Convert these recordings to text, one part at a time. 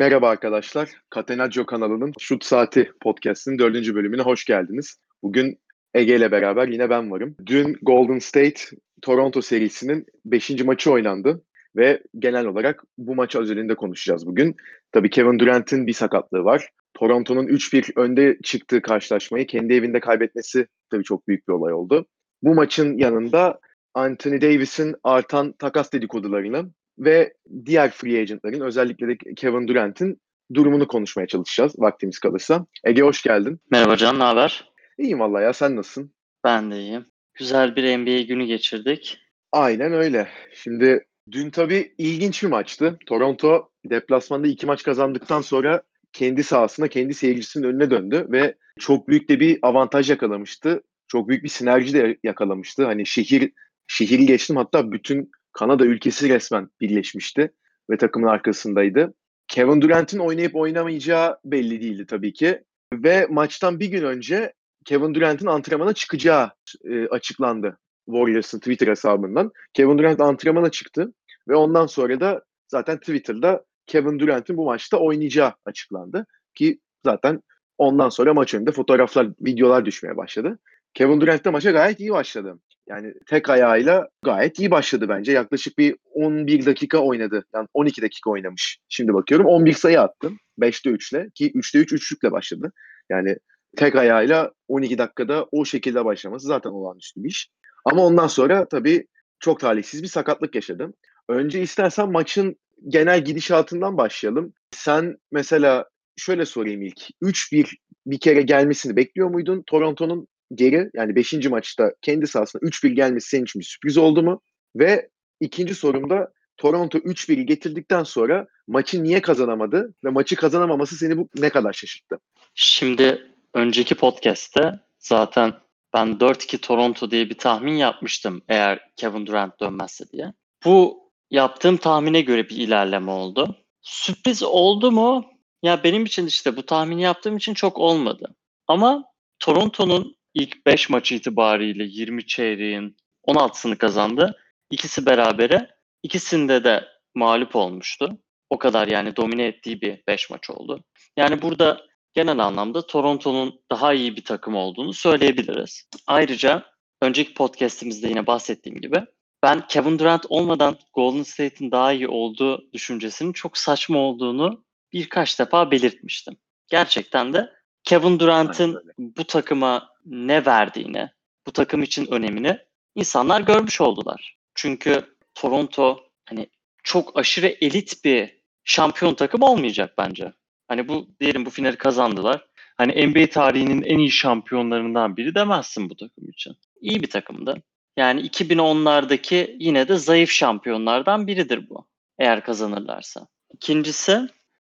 Merhaba arkadaşlar. Catenaccio kanalının Şut Saati podcast'inin dördüncü bölümüne hoş geldiniz. Bugün Ege ile beraber yine ben varım. Dün Golden State Toronto serisinin beşinci maçı oynandı ve genel olarak bu maç özelinde konuşacağız bugün. Tabii Kevin Durant'in bir sakatlığı var. Toronto'nun 3-1 önde çıktığı karşılaşmayı kendi evinde kaybetmesi tabii çok büyük bir olay oldu. Bu maçın yanında Anthony Davis'in artan takas dedikodularını ve diğer free agentların özellikle de Kevin Durant'in durumunu konuşmaya çalışacağız vaktimiz kalırsa. Ege hoş geldin. Merhaba Can, ne haber? İyiyim valla ya sen nasılsın? Ben de iyiyim. Güzel bir NBA günü geçirdik. Aynen öyle. Şimdi dün tabii ilginç bir maçtı. Toronto deplasmanda iki maç kazandıktan sonra kendi sahasına, kendi seyircisinin önüne döndü ve çok büyük de bir avantaj yakalamıştı. Çok büyük bir sinerji de yakalamıştı. Hani şehir şehri geçtim hatta bütün Kanada ülkesi resmen birleşmişti ve takımın arkasındaydı. Kevin Durant'in oynayıp oynamayacağı belli değildi tabii ki. Ve maçtan bir gün önce Kevin Durant'in antrenmana çıkacağı e, açıklandı Warriors'ın Twitter hesabından. Kevin Durant antrenmana çıktı ve ondan sonra da zaten Twitter'da Kevin Durant'in bu maçta oynayacağı açıklandı. Ki zaten ondan sonra maç önünde fotoğraflar, videolar düşmeye başladı. Kevin Durant de maça gayet iyi başladı. Yani tek ayağıyla gayet iyi başladı bence. Yaklaşık bir 11 dakika oynadı. Yani 12 dakika oynamış. Şimdi bakıyorum 11 sayı attı. 5'te 3'le ki 3'te 3 üçlükle başladı. Yani tek ayağıyla 12 dakikada o şekilde başlaması zaten olağanüstü bir iş. Ama ondan sonra tabii çok talihsiz bir sakatlık yaşadı. Önce istersen maçın genel gidişatından başlayalım. Sen mesela şöyle sorayım ilk. 3-1 bir kere gelmesini bekliyor muydun? Toronto'nun geri yani 5. maçta kendi sahasına 3-1 gelmesi senin için bir sürpriz oldu mu? Ve ikinci sorumda Toronto 3-1'i getirdikten sonra maçı niye kazanamadı ve maçı kazanamaması seni bu ne kadar şaşırttı? Şimdi önceki podcast'te zaten ben 4-2 Toronto diye bir tahmin yapmıştım eğer Kevin Durant dönmezse diye. Bu yaptığım tahmine göre bir ilerleme oldu. Sürpriz oldu mu? Ya benim için işte bu tahmini yaptığım için çok olmadı. Ama Toronto'nun ilk 5 maç itibariyle 20 çeyreğin 16'sını kazandı. İkisi berabere. İkisinde de mağlup olmuştu. O kadar yani domine ettiği bir 5 maç oldu. Yani burada genel anlamda Toronto'nun daha iyi bir takım olduğunu söyleyebiliriz. Ayrıca önceki podcastimizde yine bahsettiğim gibi ben Kevin Durant olmadan Golden State'in daha iyi olduğu düşüncesinin çok saçma olduğunu birkaç defa belirtmiştim. Gerçekten de Kevin Durant'ın bu takıma ne verdiğini, bu takım için önemini insanlar görmüş oldular. Çünkü Toronto hani çok aşırı elit bir şampiyon takım olmayacak bence. Hani bu diyelim bu finali kazandılar. Hani NBA tarihinin en iyi şampiyonlarından biri demezsin bu takım için. İyi bir takımdı. Yani 2010'lardaki yine de zayıf şampiyonlardan biridir bu. Eğer kazanırlarsa. İkincisi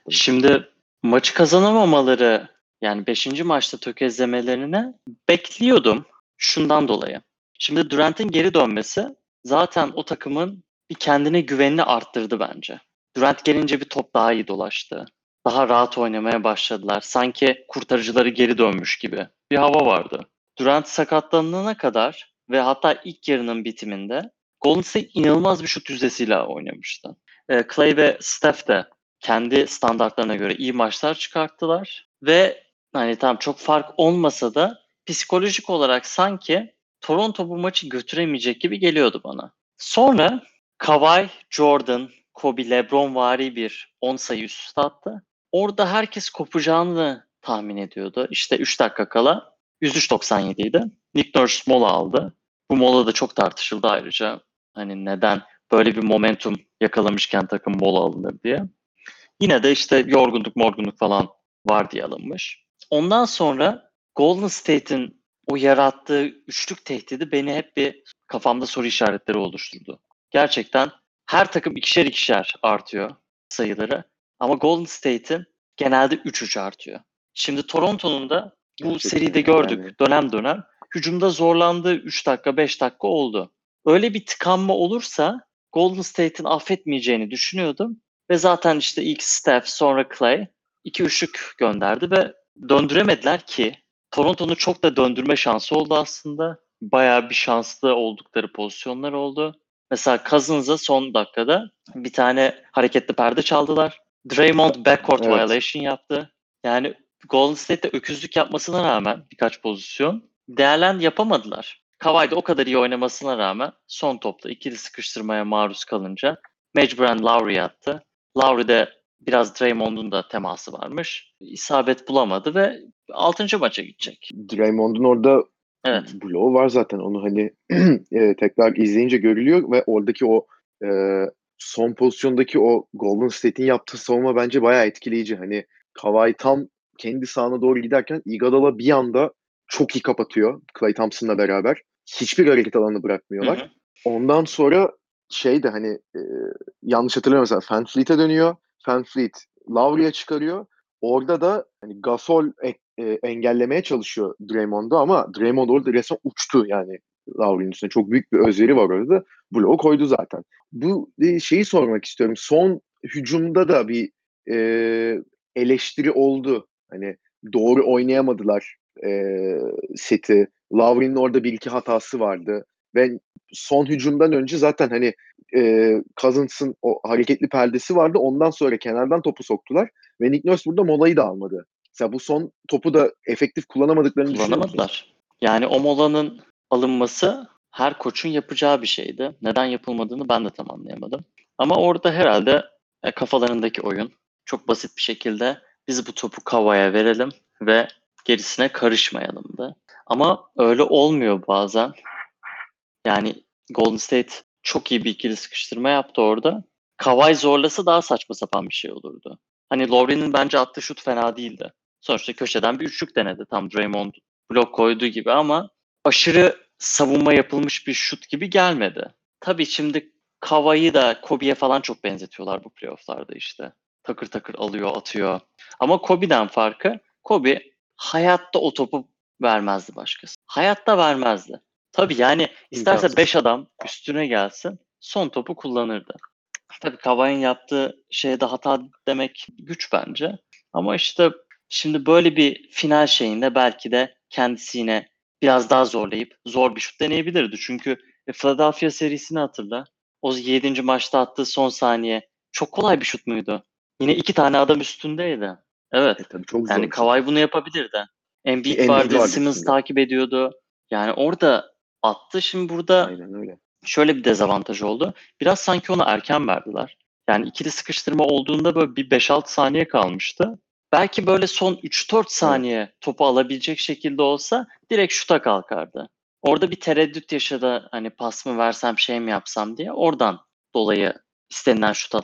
şimdi maçı kazanamamaları yani 5. maçta tökezlemelerini bekliyordum şundan dolayı. Şimdi Durant'in geri dönmesi zaten o takımın bir kendine güvenini arttırdı bence. Durant gelince bir top daha iyi dolaştı. Daha rahat oynamaya başladılar. Sanki kurtarıcıları geri dönmüş gibi bir hava vardı. Durant sakatlanana kadar ve hatta ilk yarının bitiminde Golden State inanılmaz bir şut yüzdesiyle oynamıştı. Clay ve Steph de kendi standartlarına göre iyi maçlar çıkarttılar ve hani tam çok fark olmasa da psikolojik olarak sanki Toronto bu maçı götüremeyecek gibi geliyordu bana. Sonra Kawhi, Jordan, Kobe, LeBron vari bir 10 sayı üst üste attı. Orada herkes kopacağını tahmin ediyordu. İşte 3 dakika kala 103.97 idi. Nick Nurse mola aldı. Bu mola da çok tartışıldı ayrıca. Hani neden böyle bir momentum yakalamışken takım mola alınır diye. Yine de işte yorgunluk morgunluk falan var diye alınmış. Ondan sonra Golden State'in o yarattığı üçlük tehdidi beni hep bir kafamda soru işaretleri oluşturdu. Gerçekten her takım ikişer ikişer artıyor sayıları. Ama Golden State'in genelde 3-3 artıyor. Şimdi Toronto'nun da bu Gerçekten seride gördük yani. dönem dönem. Hücumda zorlandığı 3 dakika 5 dakika oldu. Öyle bir tıkanma olursa Golden State'in affetmeyeceğini düşünüyordum. Ve zaten işte ilk Steph sonra Clay iki üçlük gönderdi ve döndüremediler ki Toronto'nun çok da döndürme şansı oldu aslında. Bayağı bir şanslı oldukları pozisyonlar oldu. Mesela Cousins'a son dakikada bir tane hareketli perde çaldılar. Draymond backcourt Evet. violation yaptı. Yani Golden State'de öküzlük yapmasına rağmen birkaç pozisyon değerlen yapamadılar. Kawhi de o kadar iyi oynamasına rağmen son topta ikili sıkıştırmaya maruz kalınca mecburen Lowry attı. Lowry de biraz Draymond'un da teması varmış. İsabet bulamadı ve 6. maça gidecek. Draymond'un orada Evet. bloğu var zaten. Onu hani e, tekrar izleyince görülüyor ve oradaki o e, son pozisyondaki o Golden State'in yaptığı savunma bence bayağı etkileyici. Hani Kawhi tam kendi sahana doğru giderken Iguodala bir anda çok iyi kapatıyor Klay Thompson'la beraber. Hiçbir hareket alanı Hı bırakmıyorlar. hı. Ondan sonra şey de hani e, yanlış hatırlamıyorsam Fanfleet'e dönüyor. Fanfleet Lowry'e çıkarıyor. Orada da hani Gasol e- e, engellemeye çalışıyor Draymond'u ama Draymond orada resmen uçtu yani Lowry'nin üstüne. Çok büyük bir özveri var orada. Bloğu koydu zaten. Bu e, şeyi sormak istiyorum. Son hücumda da bir e, eleştiri oldu. Hani doğru oynayamadılar e, seti. Lowry'nin orada bir iki hatası vardı. Ve son hücumdan önce zaten hani e, Cousins'ın o hareketli perdesi vardı. Ondan sonra kenardan topu soktular. Ve Nick Nurse burada molayı da almadı. Mesela bu son topu da efektif kullanamadıklarını? Kullanamadılar. Yani o molanın alınması her koçun yapacağı bir şeydi. Neden yapılmadığını ben de tam anlayamadım. Ama orada herhalde e, kafalarındaki oyun çok basit bir şekilde biz bu topu Kava'ya verelim ve gerisine karışmayalımdı. Ama öyle olmuyor bazen. Yani Golden State çok iyi bir ikili sıkıştırma yaptı orada. Kawhi zorlası daha saçma sapan bir şey olurdu. Hani Lowry'nin bence attığı şut fena değildi. Sonuçta köşeden bir üçlük denedi. Tam Draymond blok koyduğu gibi ama aşırı savunma yapılmış bir şut gibi gelmedi. Tabii şimdi Kawhi'yi da Kobe'ye falan çok benzetiyorlar bu playofflarda işte. Takır takır alıyor, atıyor. Ama Kobe'den farkı Kobe hayatta o topu vermezdi başkası. Hayatta vermezdi. Tabii yani isterse İmkansız. 5 adam üstüne gelsin son topu kullanırdı. Tabii Kawhi'nin yaptığı şeyde hata demek güç bence. Ama işte şimdi böyle bir final şeyinde belki de kendisine biraz daha zorlayıp zor bir şut deneyebilirdi. Çünkü e, Philadelphia serisini hatırla. O 7. maçta attığı son saniye çok kolay bir şut muydu? Yine iki tane adam üstündeydi. Evet. E, tabii çok zor. Yani. Kawhi bunu yapabilirdi. Embiid Embiid vardı, vardı Simmons takip ediyordu. Yani orada attı. Şimdi burada Aynen öyle. şöyle bir dezavantaj oldu. Biraz sanki ona erken verdiler. Yani ikili sıkıştırma olduğunda böyle bir 5-6 saniye kalmıştı. Belki böyle son 3-4 saniye topu alabilecek şekilde olsa direkt şuta kalkardı. Orada bir tereddüt yaşadı hani pas mı versem şey mi yapsam diye. Oradan dolayı istenilen şut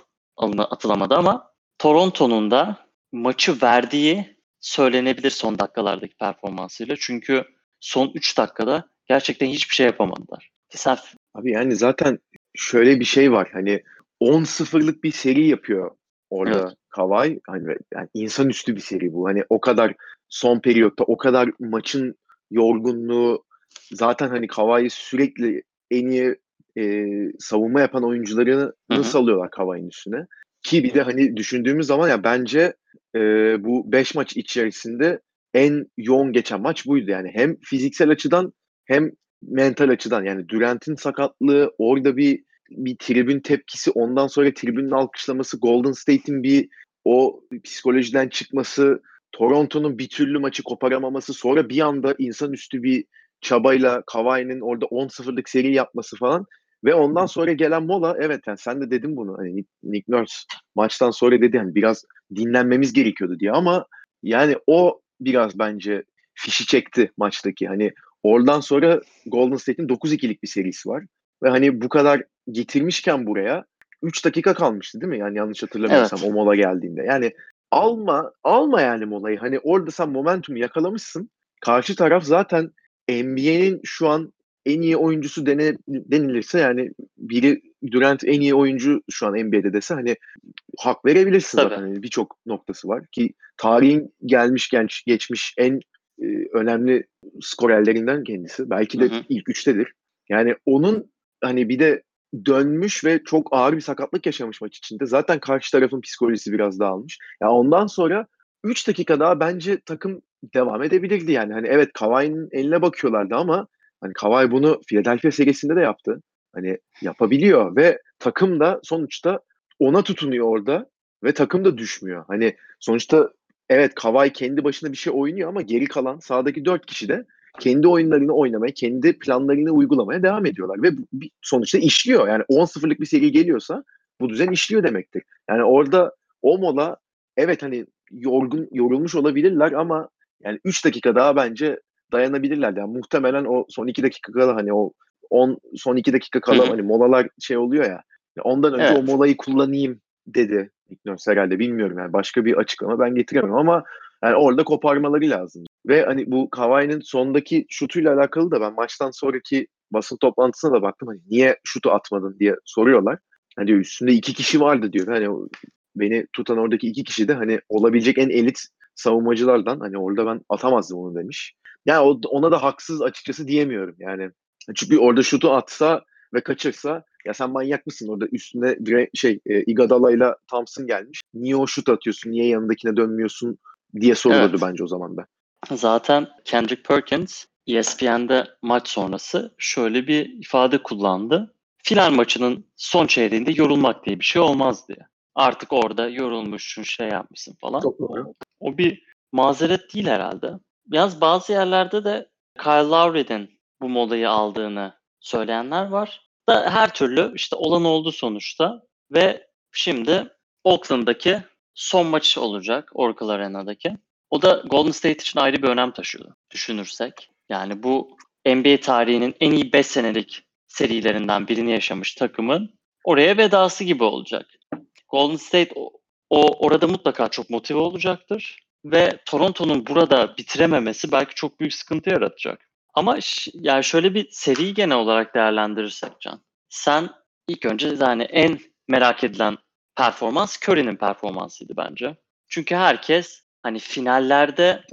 atılamadı ama Toronto'nun da maçı verdiği söylenebilir son dakikalardaki performansıyla. Çünkü son 3 dakikada gerçekten hiçbir şey yapamadılar. Sen Abi yani zaten şöyle bir şey var. Hani 10-0'lık bir seri yapıyor orada Evet. Kawhi. Hani yani insanüstü bir seri bu. Hani o kadar son periyotta o kadar maçın yorgunluğu zaten hani Kawhi sürekli en iyi e, savunma yapan oyuncularını nasıl alıyorlar Kawhi'nin üstüne? Ki bir de hani düşündüğümüz zaman ya bence e, bu 5 maç içerisinde en yoğun geçen maç buydu yani. Hem fiziksel açıdan hem mental açıdan yani Durant'in sakatlığı orada bir bir tribün tepkisi ondan sonra tribünün alkışlaması Golden State'in bir o psikolojiden çıkması Toronto'nun bir türlü maçı koparamaması sonra bir anda insanüstü bir çabayla Kawhi'nin orada 10-0'lık seri yapması falan ve ondan sonra gelen mola evet yani sen de dedin bunu hani Nick, Nurse maçtan sonra dedi hani biraz dinlenmemiz gerekiyordu diye ama yani o biraz bence fişi çekti maçtaki. Hani oradan sonra Golden State'in 9-2'lik bir serisi var. Ve hani bu kadar getirmişken buraya 3 dakika kalmıştı değil mi? Yani yanlış hatırlamıyorsam Evet. o mola geldiğinde. Yani alma alma yani molayı. Hani orada sen momentumu yakalamışsın. Karşı taraf zaten NBA'nin şu an en iyi oyuncusu dene, denilirse yani biri Durant en iyi oyuncu şu an NBA'de dese hani hak verebilirsin Tabii. zaten. Hani birçok noktası var ki tarihin gelmiş genç geçmiş en e, önemli skorerlerinden kendisi. Belki de Hı hı. ilk üçtedir. Yani onun hani bir de dönmüş ve çok ağır bir sakatlık yaşamış maç içinde. Zaten karşı tarafın psikolojisi biraz dağılmış. Ya ondan sonra 3 dakika daha bence takım devam edebilirdi yani. Hani evet Kawhi'nin eline bakıyorlardı ama hani Kawhi bunu Philadelphia serisinde de yaptı. Hani yapabiliyor ve takım da sonuçta ona tutunuyor orada. ve takım da düşmüyor. Hani sonuçta evet Kawhi kendi başına bir şey oynuyor ama geri kalan sahadaki dört kişi de kendi oyunlarını oynamaya, kendi planlarını uygulamaya devam ediyorlar ve bu- bir- sonuçta işliyor. Yani 10-0'lık bir seri geliyorsa bu düzen işliyor demektir. Yani orada o mola evet hani yorgun yorulmuş olabilirler ama yani 3 dakika daha bence dayanabilirler. Yani muhtemelen o son 2 dakika kala hani o 10 son 2 dakika kala hani molalar şey oluyor ya. Ya Ondan önce Evet. o molayı kullanayım dedi Nurse herhalde bilmiyorum yani başka bir açıklama ben getiremem ama yani orada koparmaları lazım. Ve hani bu Kawhi'nin sondaki şutuyla alakalı da ben maçtan sonraki basın toplantısına da baktım. Hani niye şutu atmadın diye soruyorlar. Hani diyor üstünde iki kişi vardı diyor. Hani beni tutan oradaki iki kişi de hani olabilecek en elit savunmacılardan. Hani orada ben atamazdım onu demiş. Yani ona da haksız açıkçası diyemiyorum yani. Çünkü orada şutu atsa ve kaçırsa ya sen manyak mısın orada üstünde Dre- şey e, Iguodala ile Thompson gelmiş. Niye o şut atıyorsun? Niye yanındakine dönmüyorsun diye sorulurdu Evet. bence o zaman da. Zaten Kendrick Perkins ESPN'de maç sonrası şöyle bir ifade kullandı. Final maçının son çeyreğinde yorulmak diye bir şey olmaz diye. Artık orada yorulmuşsun, şey yapmışsın falan. Çok doğru. O bir mazeret değil herhalde. Yalnız bazı yerlerde de Kyle Lowry'nin bu molayı aldığını söyleyenler var. Da her türlü işte olan oldu sonuçta ve şimdi Oakland'daki son maç olacak Oracle Arena'daki. O da Golden State için ayrı bir önem taşıyor düşünürsek. Yani bu NBA tarihinin en iyi 5 senelik serilerinden birini yaşamış takımın oraya vedası gibi olacak. Golden State o, o orada mutlaka çok motive olacaktır ve Toronto'nun burada bitirememesi belki çok büyük sıkıntı yaratacak. Ama yani şöyle bir seriyi genel olarak değerlendirirsek Can. Sen ilk önce yani en merak edilen performans Curry'nin performansıydı bence. Çünkü herkes hani finallerde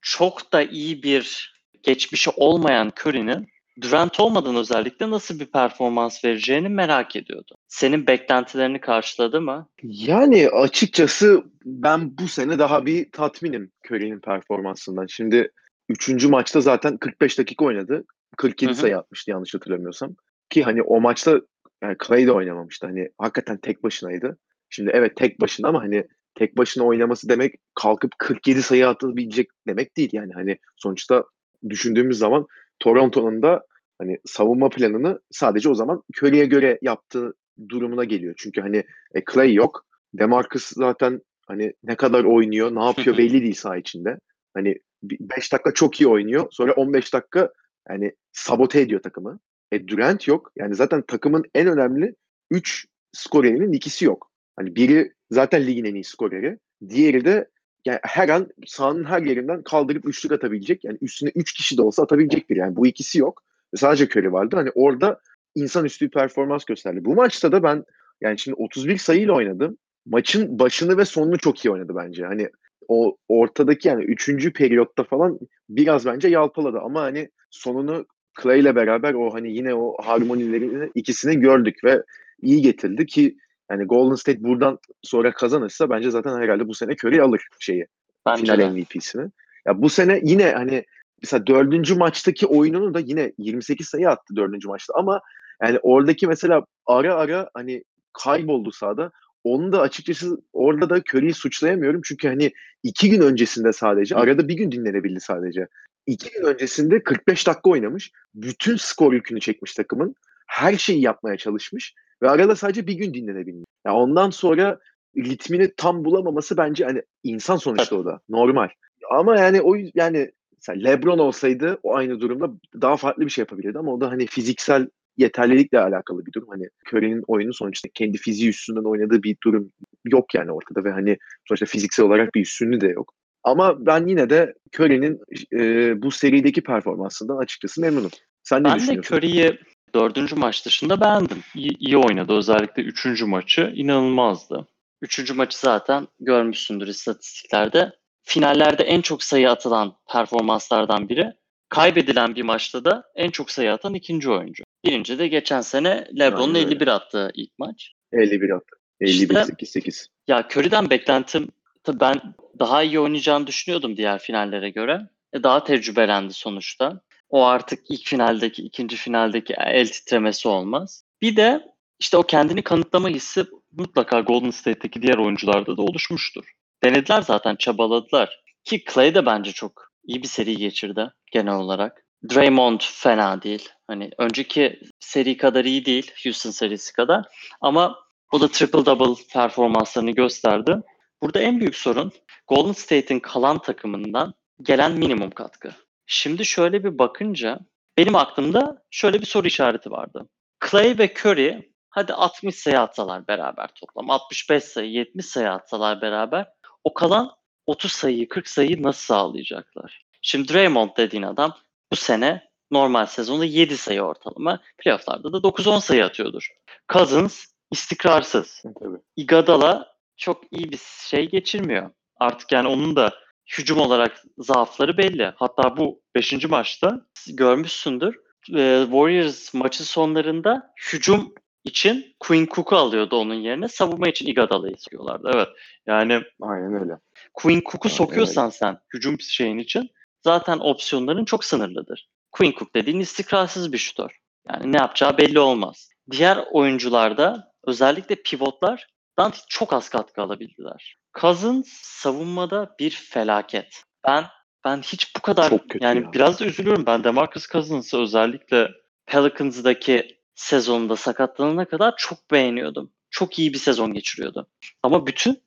çok da iyi bir geçmişi olmayan Curry'nin Durant olmadan özellikle nasıl bir performans vereceğini merak ediyordu. Senin beklentilerini karşıladı mı? Yani açıkçası ben bu sene daha bir tatminim Curry'nin performansından. Şimdi 3. maçta zaten 45 dakika oynadı. 47 Hı hı. sayı atmıştı yanlış hatırlamıyorsam. Ki hani o maçta yani Clay de oynamamıştı. Hani hakikaten tek başınaydı. Şimdi evet tek başına ama hani tek başına oynaması demek kalkıp 47 sayı atabilecek demek değil. Yani hani sonuçta düşündüğümüz zaman Toronto'nun da hani savunma planını sadece o zaman Curry'e göre yaptığı durumuna geliyor. Çünkü hani e, Clay yok. DeMarcus zaten hani ne kadar oynuyor, ne yapıyor belli değil saha içinde. Hani 5 dakika çok iyi oynuyor. Sonra 15 dakika yani sabote ediyor takımı. E Durant yok. Yani zaten takımın en önemli 3 skorerinin ikisi yok. Hani biri zaten ligin en iyi skoreri. Diğeri de yani her an sahanın her yerinden kaldırıp üçlük atabilecek. Yani üstüne 3 kişi de olsa atabilecek biri. Yani bu ikisi yok. Sadece Curry vardı. Hani orada insanüstü bir performans gösterdi. Bu maçta da ben yani şimdi 31 sayıyla oynadı. Maçın başını ve sonunu çok iyi oynadı bence. Hani o ortadaki yani 3. periyotta falan biraz bence yalpaladı ama hani sonunu Clay ile beraber o hani yine o harmonilerini ikisini gördük ve iyi getirdi ki yani Golden State buradan sonra kazanırsa bence zaten herhalde bu sene Curry alır şeyi Bence final de. MVP'sini. Ya bu sene yine hani mesela dördüncü maçtaki oyununu da yine 28 sayı attı dördüncü maçta ama yani oradaki mesela ara ara hani kayboldu sahada. Onu da açıkçası orada da Curry'i suçlayamıyorum. Çünkü hani iki gün öncesinde sadece arada bir gün dinlenebildi sadece. İki gün öncesinde 45 dakika oynamış. Bütün skor yükünü çekmiş takımın. Her şeyi yapmaya çalışmış. Ve arada sadece bir gün dinlenebilmiş. Yani ondan sonra ritmini tam bulamaması bence hani insan sonuçta o da. Normal. Ama yani o yani LeBron olsaydı o aynı durumda daha farklı bir şey yapabilirdi ama o da hani fiziksel yeterlilikle alakalı bir durum. Hani Curry'nin oyunu sonuçta kendi fiziği üstünden oynadığı bir durum yok yani ortada ve hani sonuçta fiziksel olarak bir üstünlüğü de yok. Ama ben yine de Curry'nin e, bu serideki performansından açıkçası memnunum. Sen ne Ben de düşünüyorsun? Curry'i dördüncü maç dışında beğendim. İyi, iyi oynadı. Özellikle üçüncü maçı inanılmazdı. Üçüncü maçı zaten görmüşsündür istatistiklerde. Finallerde en çok sayı atılan performanslardan biri. Kaybedilen bir maçta da en çok sayı atan ikinci oyuncu. Birinci de geçen sene LeBron'un Aynen öyle. 51 attığı ilk maç. 51 attı. 51 İşte- 8 8. Ya Curry'den beklentim tabii ben daha iyi oynayacağını düşünüyordum diğer finallere göre. E, daha tecrübelendi sonuçta. O artık ilk finaldeki, ikinci finaldeki el titremesi olmaz. Bir de işte o kendini kanıtlama hissi mutlaka Golden State'teki diğer oyuncularda da oluşmuştur. Denediler zaten, çabaladılar. Ki Clay de bence çok iyi bir seri geçirdi genel olarak. Draymond fena değil. Hani önceki seri kadar iyi değil, Houston serisi kadar. Ama o da triple double performanslarını gösterdi. Burada en büyük sorun Golden State'in kalan takımından gelen minimum katkı. Şimdi şöyle bir bakınca benim aklımda şöyle bir soru işareti vardı. Clay ve Curry hadi 60 sayı atsalar beraber toplam 65 sayı 70 sayı atsalar beraber o kalan 30 sayıyı 40 sayıyı nasıl sağlayacaklar? Şimdi Draymond dediğin adam bu sene normal sezonda 7 sayı ortalama playofflarda da 9-10 sayı atıyordur. Cousins istikrarsız. Tabii. Iguodala çok iyi bir şey geçirmiyor. Artık yani onun da hücum olarak zaafları belli. Hatta bu 5. maçta görmüşsündür. Warriors maçın sonlarında hücum için Quinn Cook'u alıyordu onun yerine. Savunma için Iguodala'yı istiyorlardı. Evet. Yani Aynen öyle. Quinn Cook'u sokuyorsan sen hücum şeyin için zaten opsiyonların çok sınırlıdır. Quinn Cook dediğin istikrarsız bir şutör. Yani ne yapacağı belli olmaz. Diğer oyuncularda özellikle pivotlardan çok az katkı alabildiler. Cousins savunmada bir felaket. Ben ben hiç bu kadar Çok kötü yani ya. biraz da üzülüyorum. Ben DeMarcus Cousins'ı özellikle Pelicans'daki sezonunda sakatlanana kadar çok beğeniyordum. Çok iyi bir sezon geçiriyordu. Ama bütün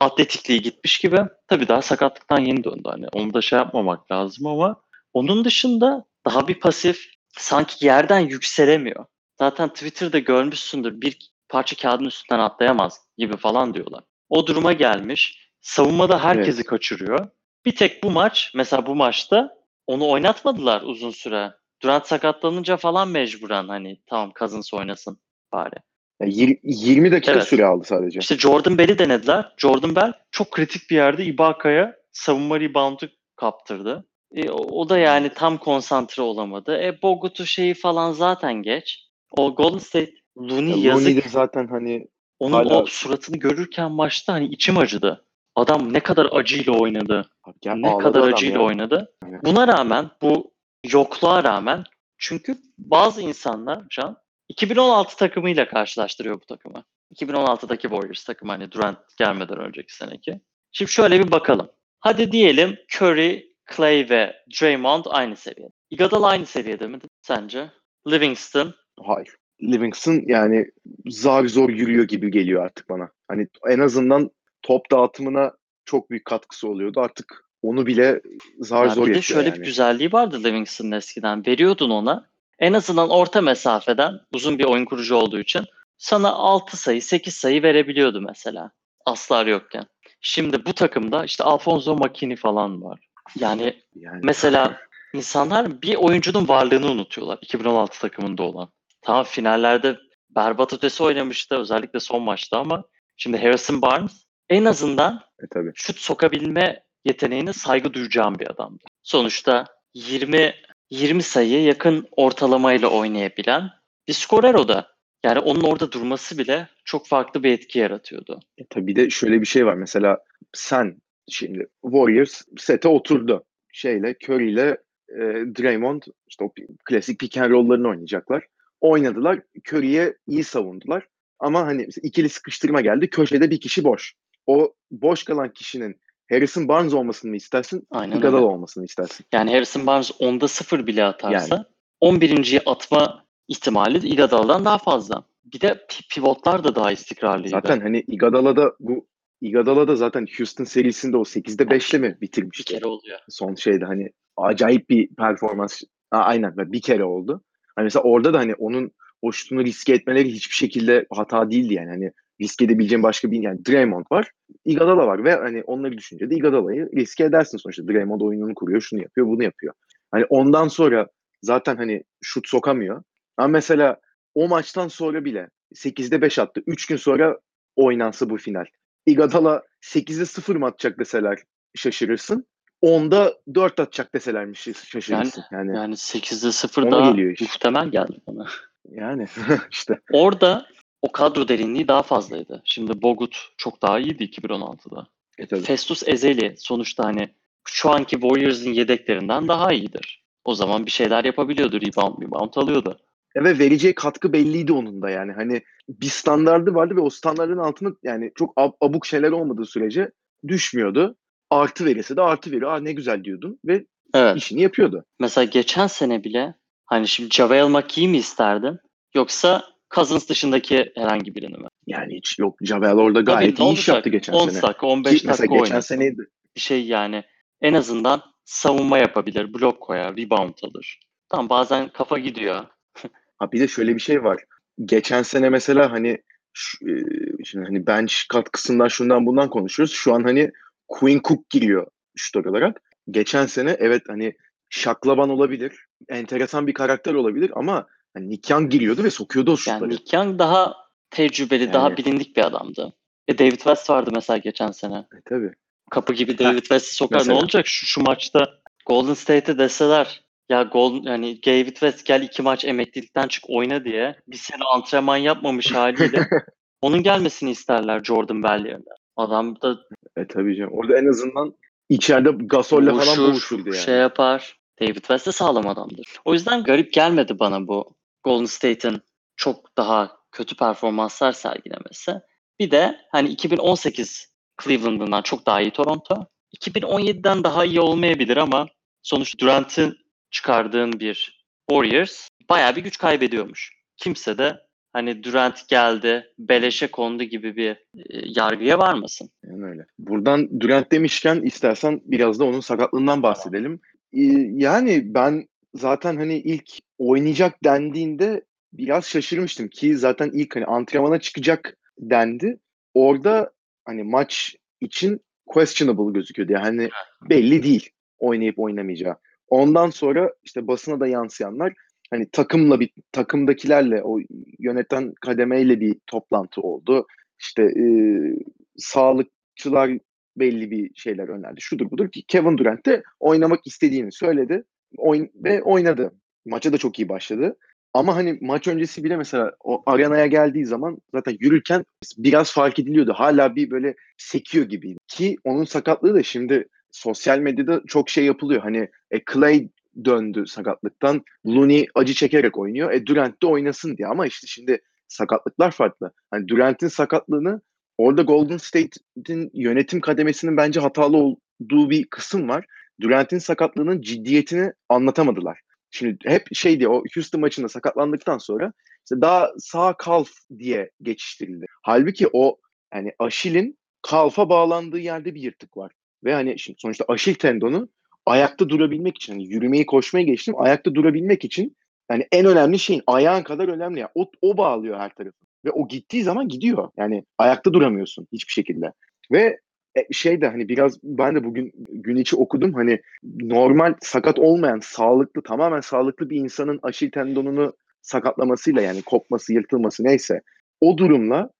atletikliği gitmiş gibi. Tabii daha sakatlıktan yeni döndü. Hani onu da şey yapmamak lazım ama onun dışında daha bir pasif sanki yerden yükselemiyor. Zaten Twitter'da görmüşsündür bir parça kağıdın üstünden atlayamaz gibi falan diyorlar. O duruma gelmiş. Savunmada herkesi Evet. kaçırıyor. Bir tek bu maç mesela bu maçta onu oynatmadılar uzun süre. Durant sakatlanınca falan mecburen hani tamam Cousins oynasın bari. Yani yir- 20 dakika Evet. süre aldı sadece. İşte Jordan Bell'i denediler. Jordan Bell çok kritik bir yerde Ibaka'ya savunma reboundu kaptırdı. E, o, o da yani tam konsantre olamadı. E Bogut'u şeyi falan zaten geç. O Golden State Looney Ya yazık. Looney de zaten hani Onun hala- o suratını görürken maçta hani içim acıdı. Adam ne kadar acıyla oynadı. ya ne kadar acıyla ya. oynadı. Aynen. Buna rağmen bu yokluğa rağmen çünkü bazı insanlar şu an 2016 takımıyla karşılaştırıyor bu takımı. 2016'daki Warriors takımı hani Durant gelmeden önceki seneki. Şimdi şöyle bir bakalım. Hadi diyelim Curry, Clay ve Draymond aynı seviyede. Iguodala aynı seviyede mi sence? Livingston Hayır. Livingston yani zar zor yürüyor gibi geliyor artık bana. Hani en azından top dağıtımına çok büyük katkısı oluyordu. Artık onu bile zar Ya zor bir de yapıyor şöyle yani. bir güzelliği vardı Livingston'ın eskiden. Veriyordun ona. En azından orta mesafeden uzun bir oyun kurucu olduğu için sana 6 sayı, 8 sayı verebiliyordu mesela. Aslar yokken. Şimdi bu takımda işte Alfonso Makini falan var. Yani Yani mesela insanlar bir oyuncunun varlığını unutuyorlar. 2016 takımında olan. Tamam finallerde berbat ötesi oynamıştı özellikle son maçta ama şimdi Harrison Barnes en azından e, tabii. şut sokabilme yeteneğine saygı duyacağım bir adamdı. Sonuçta 20 20 sayı yakın ortalamayla oynayabilen bir skorer o da. Yani onun orada durması bile çok farklı bir etki yaratıyordu. E, tabii de şöyle bir şey var. Mesela sen şimdi Warriors sete oturdu. Şeyle Curry ile e, Draymond işte o klasik pick and roll'larını oynayacaklar. Oynadılar. Curry'ye iyi savundular. Ama hani ikili sıkıştırma geldi. Köşede bir kişi boş. O boş kalan kişinin Harrison Barnes olmasını mı istersin? Aynen Iguodala olmasını istersin. Yani Harrison Barnes 10'da 0 bile atarsa 11.yi atma ihtimali Iguodala'dan daha fazla. Bir de pi- pivotlar da daha istikrarlıydı. Zaten hani Iguodala'da bu Iguodala'da zaten Houston serisinde o 8'de 5'le mi bir bitirmişti? kere oluyor. son şeyde hani acayip bir performans Aa, aynen bir kere oldu. Hani mesela orada da hani onun o şutunu riske etmeleri hiçbir şekilde hata değildi yani. Hani riske edebileceğin başka bir yani Draymond var, Iguodala var ve hani onları düşünce de Iguodala'yı riske edersin sonuçta. Draymond oyununu kuruyor, şunu yapıyor, bunu yapıyor. Hani ondan sonra zaten hani şut sokamıyor. Ama mesela o maçtan sonra bile 8'de 5 attı. 3 gün sonra oynansa bu final. Iguodala 8'de 0 mı atacak deseler şaşırırsın. 10'da 4 atacak deselermiş şaşırırsın. Yani yani, Yani 8'de 0 Ona daha geliyor iş. muhtemel geldi bana. işte Orada o kadro derinliği daha fazlaydı. Şimdi Bogut çok daha iyiydi 2016'da. e tabii. Festus Ezeli sonuçta hani şu anki Warriors'ın yedeklerinden daha iyidir. O zaman bir şeyler yapabiliyordu. Rebound, rebound alıyordu. ve vereceği katkı belliydi onun da yani. Hani bir standardı vardı ve o standardın altında yani çok ab- abuk şeyler olmadığı sürece düşmüyordu. Artı verirse de artı veriyor. Aa ne güzel diyordun ve Evet. işini yapıyordu. Mesela geçen sene bile hani şimdi JaVale McGee mi isterdin? Yoksa Cousins dışındaki herhangi birini mi? Yani hiç yok Javel orada gayet Tabii, iyi iş yaptı geçen 10 sene. dakika, 15 Ki dakika mesela geçen seneydi. Bir şey yani en azından savunma yapabilir, blok koyar, rebound alır. Tamam bazen kafa gidiyor. Ha bir de şöyle bir şey var. Geçen sene mesela hani şu- e, şimdi hani bench katkısından şundan bundan konuşuyoruz. Şu an hani Quinn Cook giriyor şutör olarak. Geçen sene evet hani şaklaban olabilir. Enteresan bir karakter olabilir ama hani Nick Young giriyordu ve sokuyordu o şutları. Yani Nick Young daha tecrübeli, daha Yani- bilindik bir adamdı. E David West vardı mesela geçen sene. E, tabii. Kapı gibi David West'i sokar. mesela. Ne olacak şu, şu maçta Golden State'e deseler ya Golden yani David West gel iki maç emeklilikten çık oyna diye bir sene antrenman yapmamış haliyle onun gelmesini isterler Jordan Bell yerine. Adam da E tabii canım. Orada en azından içeride Gasol'le falan boğuşur, boğuşurdu yani. şey yapar. David West de sağlam adamdır. O yüzden garip gelmedi bana bu Golden State'in çok daha kötü performanslar sergilemesi. Bir de hani 2018 Cleveland'ından çok daha iyi Toronto. 2017'den daha iyi olmayabilir ama sonuçta Durant'ın çıkardığın bir Warriors bayağı bir güç kaybediyormuş. Kimse de hani Durant geldi, beleşe kondu gibi bir e, yargıya varmasın. Yani öyle. Buradan Durant demişken istersen biraz da onun sakatlığından bahsedelim. Yani ben zaten hani ilk oynayacak dendiğinde biraz şaşırmıştım ki zaten ilk hani antrenmana çıkacak dendi. Orada hani maç için questionable gözüküyordu. Yani hani belli değil oynayıp oynamayacağı. Ondan sonra işte basına da yansıyanlar hani takımla bir takımdakilerle o yöneten kademeyle bir toplantı oldu. İşte e, sağlıkçılar belli bir şeyler önerdi. Şudur budur ki Kevin Durant de oynamak istediğini söyledi oyn ve oynadı. Maça da çok iyi başladı. Ama hani maç öncesi bile mesela o arenaya geldiği zaman zaten yürürken biraz fark ediliyordu. Hala bir böyle sekiyor gibiydi. Ki onun sakatlığı da şimdi sosyal medyada çok şey yapılıyor. Hani e, Clay döndü sakatlıktan. Looney acı çekerek oynuyor. E Durant de oynasın diye. Ama işte şimdi sakatlıklar farklı. Hani Durant'in sakatlığını orada Golden State'in yönetim kademesinin bence hatalı olduğu bir kısım var. Durant'in sakatlığının ciddiyetini anlatamadılar. Şimdi hep şey diye o Houston maçında sakatlandıktan sonra işte daha sağ kalf diye geçiştirildi. Halbuki o yani Aşil'in kalfa bağlandığı yerde bir yırtık var. Ve hani şimdi sonuçta Aşil tendonu ayakta durabilmek için hani yürümeyi koşmaya geçtim ayakta durabilmek için yani en önemli şeyin ayağın kadar önemli. Yani o, o bağlıyor her tarafı. Ve o gittiği zaman gidiyor. Yani ayakta duramıyorsun hiçbir şekilde. Ve şey de hani biraz ben de bugün gün içi okudum hani normal sakat olmayan sağlıklı tamamen sağlıklı bir insanın aşil tendonunu sakatlamasıyla yani kopması yırtılması neyse o durumla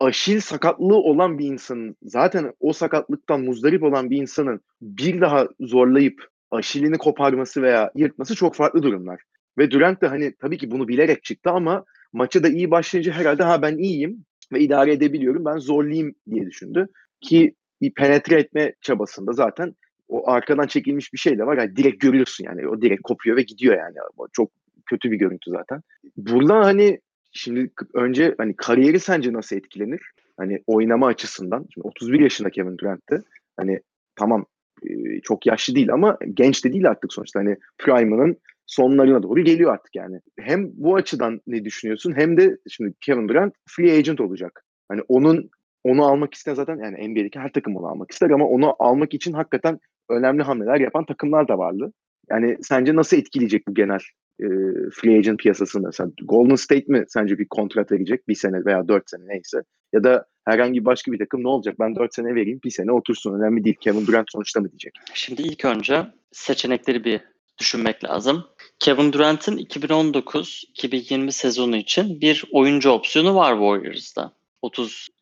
aşil sakatlığı olan bir insanın zaten o sakatlıktan muzdarip olan bir insanın bir daha zorlayıp aşilini koparması veya yırtması çok farklı durumlar. Ve Durant de hani tabii ki bunu bilerek çıktı ama maça da iyi başlayınca herhalde ha ben iyiyim ve idare edebiliyorum ben zorlayayım diye düşündü. Ki penetre etme çabasında zaten o arkadan çekilmiş bir şey de var. Yani direkt görüyorsun yani. O direkt kopuyor ve gidiyor yani. Çok kötü bir görüntü zaten. Buradan hani şimdi önce hani kariyeri sence nasıl etkilenir? Hani oynama açısından. Şimdi 31 yaşında Kevin Durant'te. Hani tamam e, çok yaşlı değil ama genç de değil artık sonuçta. Hani prime'ının sonlarına doğru geliyor artık yani. Hem bu açıdan ne düşünüyorsun hem de şimdi Kevin Durant free agent olacak. Hani onun onu almak isteyen zaten yani NBA'deki her takım onu almak ister ama onu almak için hakikaten önemli hamleler yapan takımlar da vardı. Yani sence nasıl etkileyecek bu genel e, free agent piyasasını? Sen Golden State mi sence bir kontrat verecek? Bir sene veya dört sene neyse. Ya da herhangi başka bir takım ne olacak? Ben dört sene vereyim bir sene otursun önemli değil. Kevin Durant sonuçta mı diyecek? Şimdi ilk önce seçenekleri bir düşünmek lazım. Kevin Durant'in 2019-2020 sezonu için bir oyuncu opsiyonu var Warriors'da.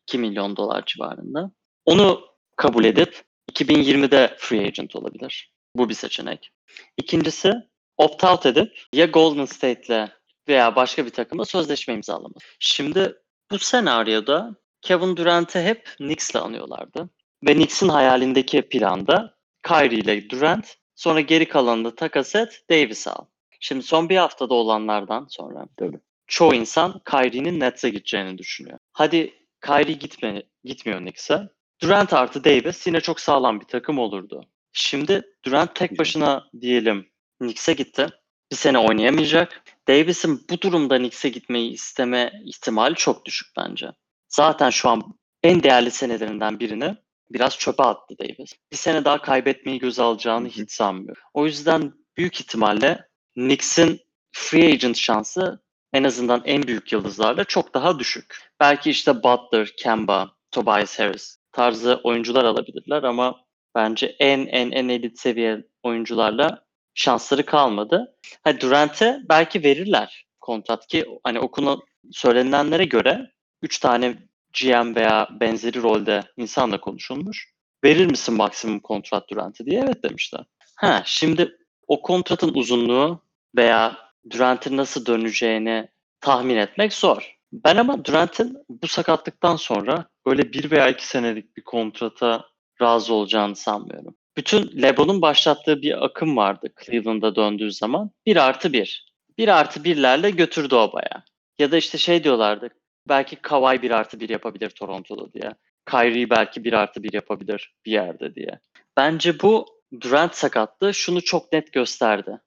32 milyon dolar civarında. Onu kabul edip 2020'de free agent olabilir. Bu bir seçenek. İkincisi opt-out edip ya Golden State'le veya başka bir takımla sözleşme imzalamak. Şimdi bu senaryoda Kevin Durant'ı hep Knicks'le anıyorlardı. Ve Knicks'in hayalindeki planda Kyrie ile Durant sonra geri kalanını takas et Davis al. Şimdi son bir haftada olanlardan sonra Tabii. çoğu insan Kyrie'nin Nets'e gideceğini düşünüyor. Hadi Kyrie gitme, gitmiyor Knicks'e. Durant artı Davis yine çok sağlam bir takım olurdu. Şimdi Durant tek başına diyelim Knicks'e gitti. Bir sene oynayamayacak. Davis'in bu durumda Knicks'e gitmeyi isteme ihtimali çok düşük bence. Zaten şu an en değerli senelerinden birini biraz çöpe attı Davis. Bir sene daha kaybetmeyi göze alacağını hiç sanmıyorum. O yüzden büyük ihtimalle Knicks'in free agent şansı en azından en büyük yıldızlarla çok daha düşük. Belki işte Butler, Kemba, Tobias Harris tarzı oyuncular alabilirler ama bence en en en elit seviye oyuncularla şansları kalmadı. Ha Durant'e belki verirler kontrat ki hani okuna söylenilenlere göre 3 tane GM veya benzeri rolde insanla konuşulmuş. Verir misin maksimum kontrat Durant'e diye evet demişler. Ha şimdi o kontratın uzunluğu veya Durant'in nasıl döneceğini tahmin etmek zor. Ben ama Durant'in bu sakatlıktan sonra öyle bir veya iki senelik bir kontrata razı olacağını sanmıyorum. Bütün LeBron'un başlattığı bir akım vardı Cleveland'a döndüğü zaman. Bir artı bir. Bir artı birlerle götürdü o baya. Ya da işte şey diyorlardı. Belki Kawhi bir artı bir yapabilir Toronto'da diye. Kyrie belki bir artı bir yapabilir bir yerde diye. Bence bu Durant sakatlığı şunu çok net gösterdi.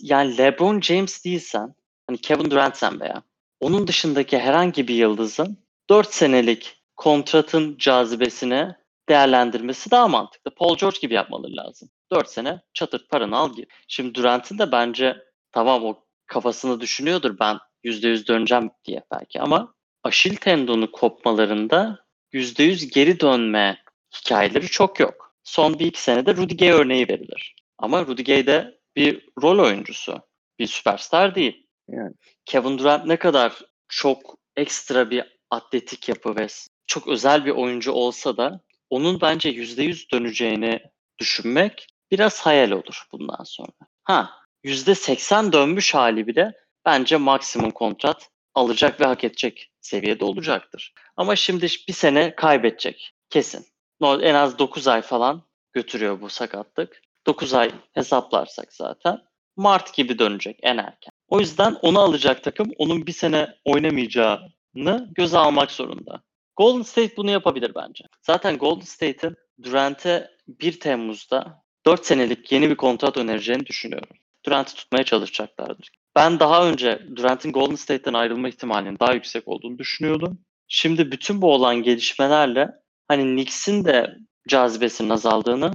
Yani LeBron James değilsen, hani Kevin Durant'sen veya onun dışındaki herhangi bir yıldızın 4 senelik kontratın cazibesini değerlendirmesi daha mantıklı. Paul George gibi yapmaları lazım. 4 sene çatır paranı al gir. Şimdi Durant'in de bence tamam o kafasını düşünüyordur ben %100 döneceğim diye belki ama Aşil tendonu kopmalarında %100 geri dönme hikayeleri çok yok. Son bir iki senede Rudy Gay örneği verilir. Ama Rudy Gay de bir rol oyuncusu. Bir süperstar değil. Yani. Kevin Durant ne kadar çok ekstra bir atletik yapı ve çok özel bir oyuncu olsa da onun bence %100 döneceğini düşünmek biraz hayal olur bundan sonra. Ha %80 dönmüş hali bile bence maksimum kontrat alacak ve hak edecek seviyede olacaktır. Ama şimdi bir sene kaybedecek kesin. En az 9 ay falan götürüyor bu sakatlık. 9 ay hesaplarsak zaten Mart gibi dönecek en erken. O yüzden onu alacak takım onun bir sene oynamayacağını göze almak zorunda. Golden State bunu yapabilir bence. Zaten Golden State'in Durant'e 1 Temmuz'da 4 senelik yeni bir kontrat önereceğini düşünüyorum. Durant'ı tutmaya çalışacaklardır. Ben daha önce Durant'in Golden State'ten ayrılma ihtimalinin daha yüksek olduğunu düşünüyordum. Şimdi bütün bu olan gelişmelerle hani Knicks'in de cazibesinin azaldığını,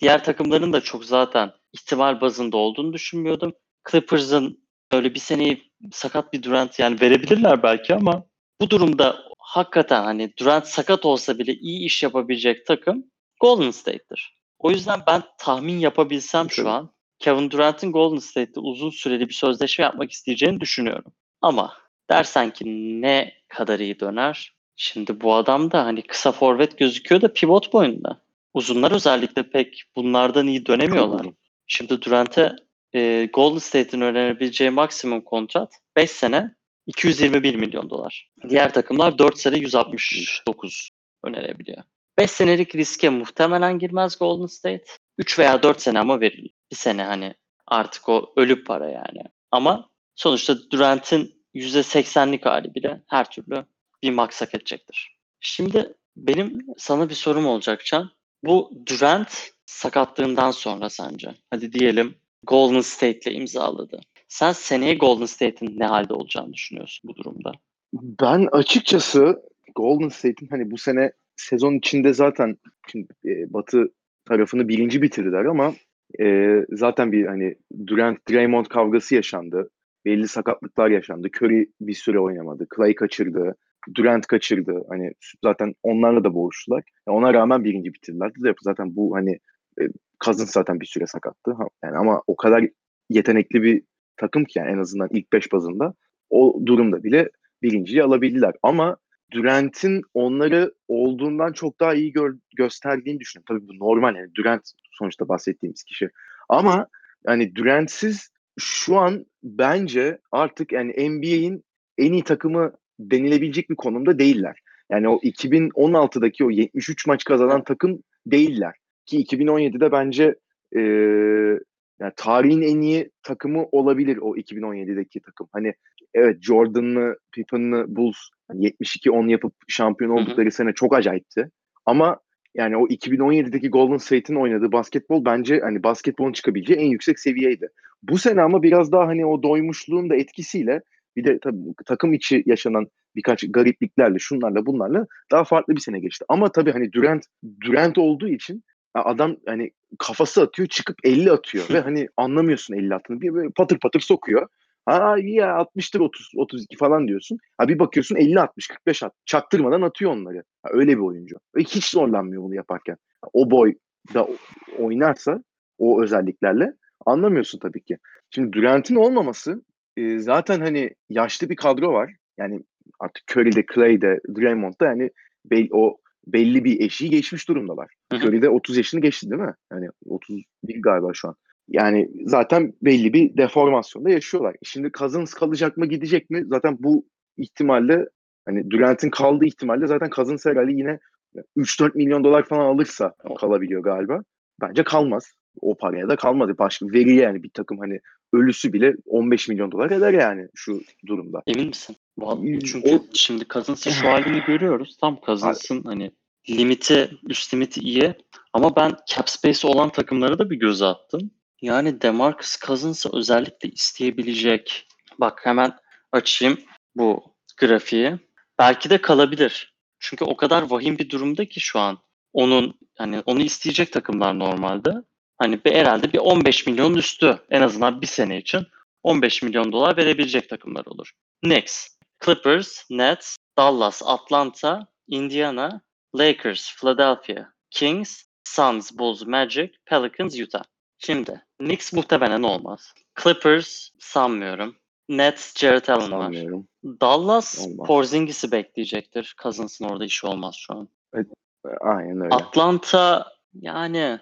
diğer takımların da çok zaten ihtimal bazında olduğunu düşünmüyordum. Clippers'ın öyle bir seneyi sakat bir Durant yani verebilirler belki ama bu durumda hakikaten hani Durant sakat olsa bile iyi iş yapabilecek takım Golden State'tir. O yüzden ben tahmin yapabilsem şu an Kevin Durant'in Golden State'te uzun süreli bir sözleşme yapmak isteyeceğini düşünüyorum. Ama dersen ki ne kadar iyi döner? Şimdi bu adam da hani kısa forvet gözüküyor da pivot boyunda. Uzunlar özellikle pek bunlardan iyi dönemiyorlar. Şimdi Durant'e e, Golden State'in önerebileceği maksimum kontrat 5 sene 221 milyon dolar. Diğer takımlar 4 sene 169 önerebiliyor. 5 senelik riske muhtemelen girmez Golden State. 3 veya 4 sene ama verilir. Bir sene hani artık o ölü para yani. Ama sonuçta Durant'in %80'lik hali bile her türlü bir max hak edecektir. Şimdi benim sana bir sorum olacak Can. Bu Durant sakatlığından sonra sence? Hadi diyelim Golden State'le imzaladı. Sen seneye Golden State'in ne halde olacağını düşünüyorsun bu durumda? Ben açıkçası Golden State'in hani bu sene sezon içinde zaten şimdi e, Batı tarafını birinci bitirdiler ama e, zaten bir hani Durant Draymond kavgası yaşandı. Belli sakatlıklar yaşandı. Curry bir süre oynamadı. Clay kaçırdı. Durant kaçırdı. Hani zaten onlarla da boğuştular. Ya ona rağmen birinci bitirdiler. Zaten bu hani Cousins zaten bir süre sakattı. Yani ama o kadar yetenekli bir takım ki yani en azından ilk beş bazında o durumda bile birinciyi alabildiler. Ama Durant'in onları olduğundan çok daha iyi gör- gösterdiğini düşünüyorum. Tabii bu normal yani Durant sonuçta bahsettiğimiz kişi. Ama yani Durant'siz şu an bence artık yani NBA'in en iyi takımı denilebilecek bir konumda değiller. Yani o 2016'daki o 73 maç kazanan takım değiller. Ki 2017'de bence e, yani tarihin en iyi takımı olabilir o 2017'deki takım. Hani evet Jordan'lı, Pippen'lı Bulls hani 72-10 yapıp şampiyon hı. oldukları sene çok acayipti. Ama yani o 2017'deki Golden State'in oynadığı basketbol bence hani basketbolun çıkabileceği en yüksek seviyeydi. Bu sene ama biraz daha hani o doymuşluğun da etkisiyle bir de tabii takım içi yaşanan birkaç garipliklerle şunlarla bunlarla daha farklı bir sene geçti. Ama tabii hani Durant Durant olduğu için ya adam hani kafası atıyor çıkıp 50 atıyor ve hani anlamıyorsun 50 attığını. Bir böyle patır patır sokuyor. Ha iyi ya 60'tır 30 32 falan diyorsun. Ha bir bakıyorsun 50 60 45 at. Çaktırmadan atıyor onları. Ha, öyle bir oyuncu. Ve hiç zorlanmıyor bunu yaparken. O boyda o- oynarsa o özelliklerle anlamıyorsun tabii ki. Şimdi Durant'in olmaması e, zaten hani yaşlı bir kadro var. Yani artık Curry'de, Clay'de, Draymond'da yani o belli bir eşiği geçmiş durumdalar. Hı. Curry'de 30 yaşını geçti değil mi? Yani 31 galiba şu an. Yani zaten belli bir deformasyonda yaşıyorlar. Şimdi Cousins kalacak mı gidecek mi? Zaten bu ihtimalle hani Durant'in kaldığı ihtimalle zaten Cousins herhalde yine 3-4 milyon dolar falan alırsa kalabiliyor galiba. Bence kalmaz. O paraya da kalmadı. Başka veri yani bir takım hani ölüsü bile 15 milyon dolar eder yani şu durumda. Emin misin? Vallahi Çünkü o- şimdi Cousins'ın şu halini görüyoruz. Tam Cousins'ın hani limiti, üst limiti iyi. Ama ben cap space olan takımlara da bir göz attım. Yani DeMarcus Cousins'ı özellikle isteyebilecek. Bak hemen açayım bu grafiği. Belki de kalabilir. Çünkü o kadar vahim bir durumda ki şu an. Onun hani onu isteyecek takımlar normalde. Hani bir, herhalde bir 15 milyon üstü en azından bir sene için 15 milyon dolar verebilecek takımlar olur. Knicks, Clippers, Nets, Dallas, Atlanta, Indiana, Lakers, Philadelphia, Kings, Suns, Bulls, Magic, Pelicans, Utah. Şimdi Knicks muhtemelen olmaz. Clippers sanmıyorum. Nets, Jared Allen var. Sanmıyorum. Dallas Olmaz. Porzingis'i bekleyecektir. Cousins'ın orada işi olmaz şu an. Aynen öyle. Atlanta yani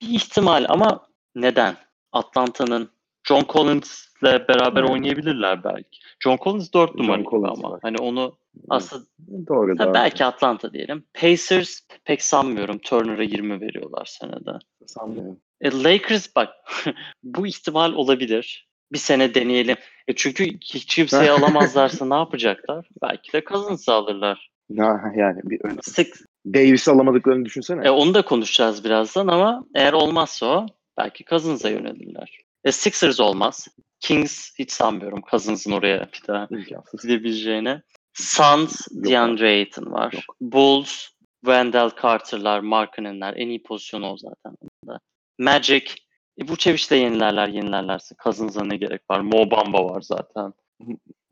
bir, ihtimal ama neden? Atlanta'nın John Collins'le beraber Evet. oynayabilirler belki. John Collins 4 John numara ama var. hani onu aslında Doğru doğru. belki Atlanta diyelim. Pacers pek sanmıyorum. Turner'a 20 veriyorlar senede. Sanmıyorum. E, Lakers bak bu ihtimal olabilir. Bir sene deneyelim. E çünkü hiç kimseyi alamazlarsa ne yapacaklar? Belki de Cousins'ı alırlar. Yani bir öyle. Sık, Davis'i alamadıklarını düşünsene. e, onu da konuşacağız birazdan ama eğer olmazsa o belki Cousins'a yönelirler. E, Sixers olmaz. Kings hiç sanmıyorum Cousins'ın oraya bir daha İmkansız. gidebileceğine. Suns, DeAndre Ayton var. Yok. Bulls, Wendell Carter'lar, Markkanen'ler. En iyi pozisyonu o zaten. Magic, e, Vucevic'de yenilerler yenilerlerse. Cousins'a ne gerek var? Mo Bamba var zaten.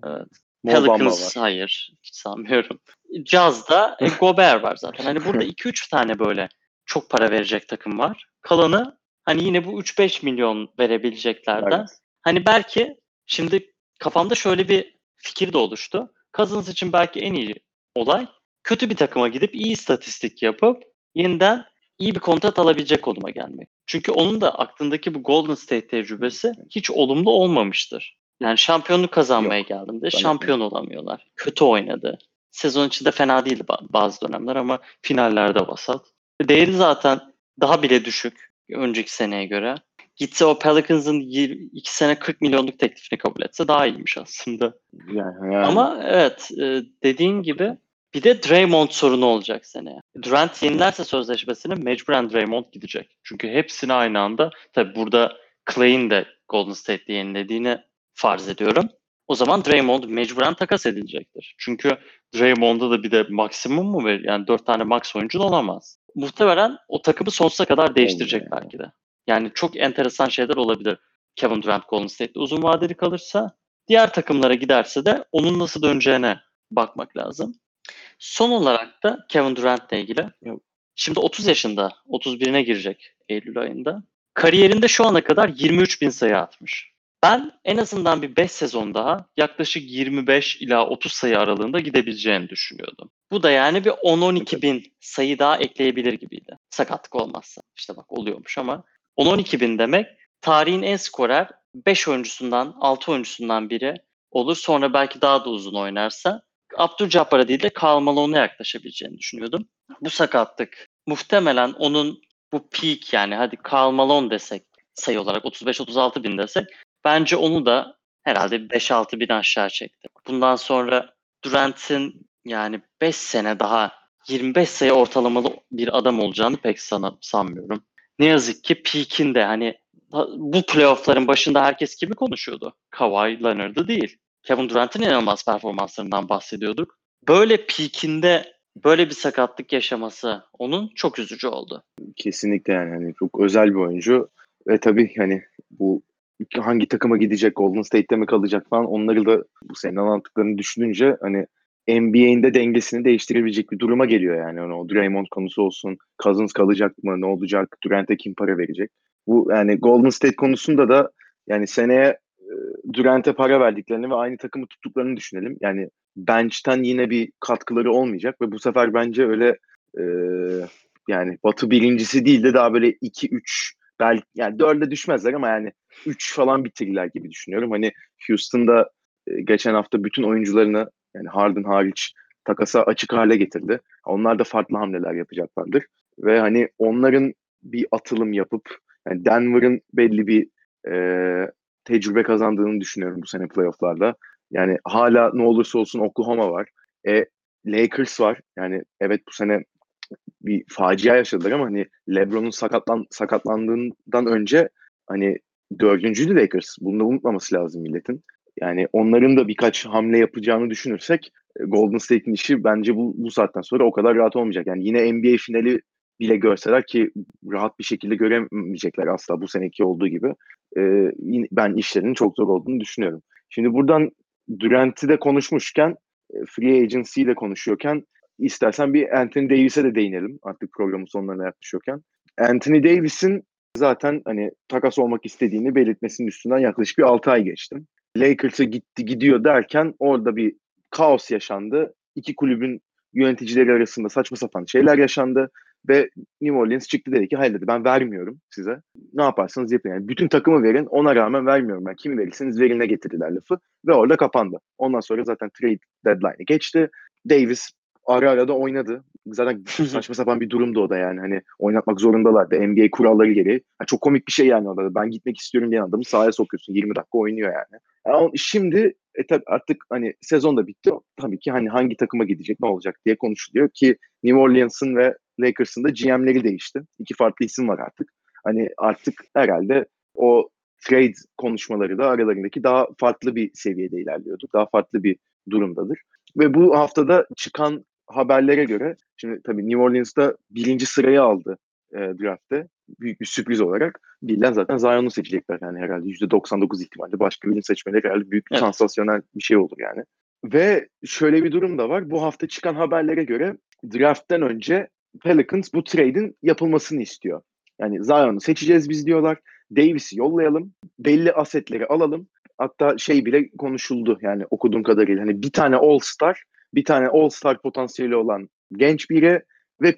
Evet. Mo Pelicans var. hayır. Hiç sanmıyorum. Jazz'da e, Gobert var zaten. Hani burada 2-3 tane böyle çok para verecek takım var. Kalanı hani yine bu 3-5 milyon verebileceklerden. Evet. Hani belki şimdi kafamda şöyle bir fikir de oluştu. Cousins için belki en iyi olay kötü bir takıma gidip iyi istatistik yapıp yeniden iyi bir kontrat alabilecek konuma gelmek. Çünkü onun da aklındaki bu Golden State tecrübesi hiç olumlu olmamıştır. Yani şampiyonluk kazanmaya geldiğinde Ben- şampiyon olamıyorlar. Kötü oynadı. Sezon içinde fena değildi ba- bazı dönemler ama finallerde vasat. Değeri zaten daha bile düşük önceki seneye göre. Gitse o Pelicans'ın 2 sene 40 milyonluk teklifini kabul etse daha iyiymiş aslında. Yani, yani Ama evet e, dediğin gibi bir de Draymond sorunu olacak seneye. Durant yenilerse sözleşmesini mecburen Draymond gidecek. Çünkü hepsini aynı anda tabi burada Clay'in de Golden State'de yenilediğini farz ediyorum. O zaman Draymond mecburen takas edilecektir. Çünkü Draymond'da da bir de maksimum mu verir? Yani dört tane max oyuncun olamaz. Muhtemelen o takımı sonsuza kadar değiştirecek yani. belki de. Yani çok enteresan şeyler olabilir. Kevin Durant Golden State'de uzun vadeli kalırsa diğer takımlara giderse de onun nasıl döneceğine bakmak lazım. Son olarak da Kevin Durant'la ilgili. Şimdi 30 yaşında, 31'ine girecek Eylül ayında. Kariyerinde şu ana kadar 23 bin sayı atmış. Ben en azından bir 5 sezon daha yaklaşık 25 ila 30 sayı aralığında gidebileceğini düşünüyordum. Bu da yani bir 10-12 bin sayı daha ekleyebilir gibiydi. Sakatlık olmazsa. İşte bak oluyormuş ama 10-12 bin demek tarihin en skorer 5 oyuncusundan 6 oyuncusundan biri olur. Sonra belki daha da uzun oynarsa Abdülcabbar'a değil de Karl Malone'a yaklaşabileceğini düşünüyordum. Bu sakatlık muhtemelen onun bu peak yani hadi Karl Malone desek sayı olarak 35-36 bin desek bence onu da herhalde 5-6 bin aşağı çekti. Bundan sonra Durant'in yani 5 sene daha 25 sayı ortalamalı bir adam olacağını pek sana, sanmıyorum. Ne yazık ki peak'inde hani bu playoff'ların başında herkes kimi konuşuyordu? Kawhi Leonard'ı değil. Kevin Durant'ın inanılmaz performanslarından bahsediyorduk. Böyle peak'inde böyle bir sakatlık yaşaması onun çok üzücü oldu. Kesinlikle yani hani çok özel bir oyuncu ve tabii hani bu hangi takıma gidecek, Golden State'te mi kalacak falan onları da bu senin anlattıklarını düşününce hani NBA'in de dengesini değiştirebilecek bir duruma geliyor yani. yani o Draymond konusu olsun, Cousins kalacak mı, ne olacak, Durant'e kim para verecek? Bu yani Golden State konusunda da yani seneye e, Durant'e para verdiklerini ve aynı takımı tuttuklarını düşünelim. Yani bench'ten yine bir katkıları olmayacak ve bu sefer bence öyle e, yani Batı birincisi değil de daha böyle 2-3 belki yani 4'e düşmezler ama yani 3 falan bitirirler gibi düşünüyorum. Hani Houston'da e, geçen hafta bütün oyuncularını yani Harden hariç takasa açık hale getirdi. Onlar da farklı hamleler yapacaklardır. Ve hani onların bir atılım yapıp yani Denver'ın belli bir e, tecrübe kazandığını düşünüyorum bu sene playofflarda. Yani hala ne olursa olsun Oklahoma var. E, Lakers var. Yani evet bu sene bir facia yaşadılar ama hani LeBron'un sakatlan sakatlandığından önce hani dördüncüydü Lakers. Bunu da unutmaması lazım milletin. Yani onların da birkaç hamle yapacağını düşünürsek e, Golden State'in işi bence bu, bu saatten sonra o kadar rahat olmayacak. Yani yine NBA finali bile görseler ki rahat bir şekilde göremeyecekler asla bu seneki olduğu gibi. E, ben işlerinin çok zor olduğunu düşünüyorum. Şimdi buradan Durant'i de konuşmuşken, e, Free Agency ile konuşuyorken istersen bir Anthony Davis'e de değinelim artık programın sonlarına yaklaşıyorken. Anthony Davis'in zaten hani takas olmak istediğini belirtmesinin üstünden yaklaşık bir 6 ay geçti. Lakers'a gitti gidiyor derken orada bir kaos yaşandı. İki kulübün yöneticileri arasında saçma sapan şeyler yaşandı ve New Orleans çıktı dedi ki hayır dedi ben vermiyorum size. Ne yaparsanız yapın. Yani bütün takımı verin ona rağmen vermiyorum ben. Kimi verirseniz verine getirdiler lafı ve orada kapandı. Ondan sonra zaten trade deadline'ı geçti. Davis ara ara da oynadı. Zaten saçma sapan bir durumdu o da yani. Hani oynatmak zorundalardı. NBA kuralları gereği. Yani çok komik bir şey yani o da. Ben gitmek istiyorum diyen adamı sahaya sokuyorsun. 20 dakika oynuyor yani. yani şimdi e tabi artık hani sezon da bitti. Tabii ki hani hangi takıma gidecek ne olacak diye konuşuluyor ki New Orleans'ın ve Lakers'ın da GM'leri değişti. İki farklı isim var artık. Hani artık herhalde o trade konuşmaları da aralarındaki daha farklı bir seviyede ilerliyordu. Daha farklı bir durumdadır. Ve bu haftada çıkan haberlere göre şimdi tabii New Orleans'da birinci sırayı aldı e, draft'te. Büyük bir sürpriz olarak. Bilden zaten Zion'u seçecekler yani herhalde %99 ihtimalle. Başka birini seçmeleri herhalde büyük evet. sansasyonel bir şey olur yani. Ve şöyle bir durum da var. Bu hafta çıkan haberlere göre draft'ten önce Pelicans bu trade'in yapılmasını istiyor. Yani Zion'u seçeceğiz biz diyorlar. Davis'i yollayalım. Belli asetleri alalım. Hatta şey bile konuşuldu yani okuduğum kadarıyla. Hani bir tane All-Star bir tane All-Star potansiyeli olan genç biri ve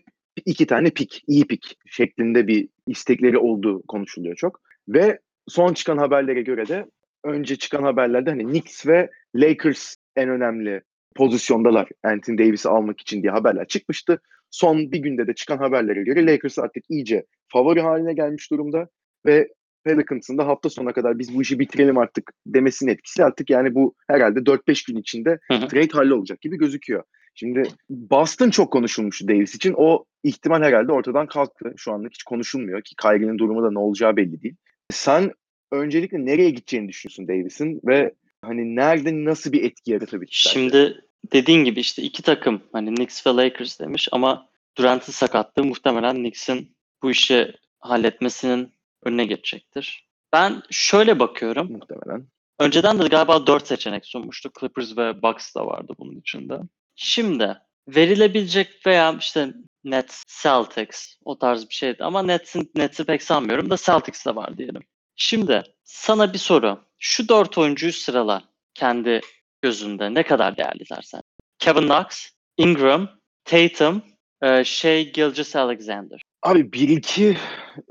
iki tane pik, iyi pik şeklinde bir istekleri olduğu konuşuluyor çok. Ve son çıkan haberlere göre de önce çıkan haberlerde hani Knicks ve Lakers en önemli pozisyondalar Anthony Davis'i almak için diye haberler çıkmıştı. Son bir günde de çıkan haberlere göre Lakers artık iyice favori haline gelmiş durumda ve Pelicans'ın da hafta sonuna kadar biz bu işi bitirelim artık demesinin etkisi artık yani bu herhalde 4-5 gün içinde trade hallolacak gibi gözüküyor. Şimdi Boston çok konuşulmuştu Davis için. O ihtimal herhalde ortadan kalktı. Şu anlık hiç konuşulmuyor ki Kyrie'nin durumu da ne olacağı belli değil. Sen öncelikle nereye gideceğini düşünüyorsun Davis'in ve hani nerede nasıl bir etki yaratabilir? Şimdi dediğin gibi işte iki takım hani Knicks ve Lakers demiş ama Durant'ın sakatlığı muhtemelen Knicks'in bu işi halletmesinin önüne geçecektir. Ben şöyle bakıyorum. Muhtemelen. Önceden de galiba 4 seçenek sunmuştu. Clippers ve Bucks da vardı bunun içinde. Şimdi verilebilecek veya işte Nets, Celtics o tarz bir şeydi. Ama Nets'in Nets'i pek sanmıyorum da Celtics de var diyelim. Şimdi sana bir soru. Şu dört oyuncuyu sırala kendi gözünde ne kadar değerliler sen? Kevin Knox, Ingram, Tatum, e, Shea Gilgis Alexander. Abi 1-2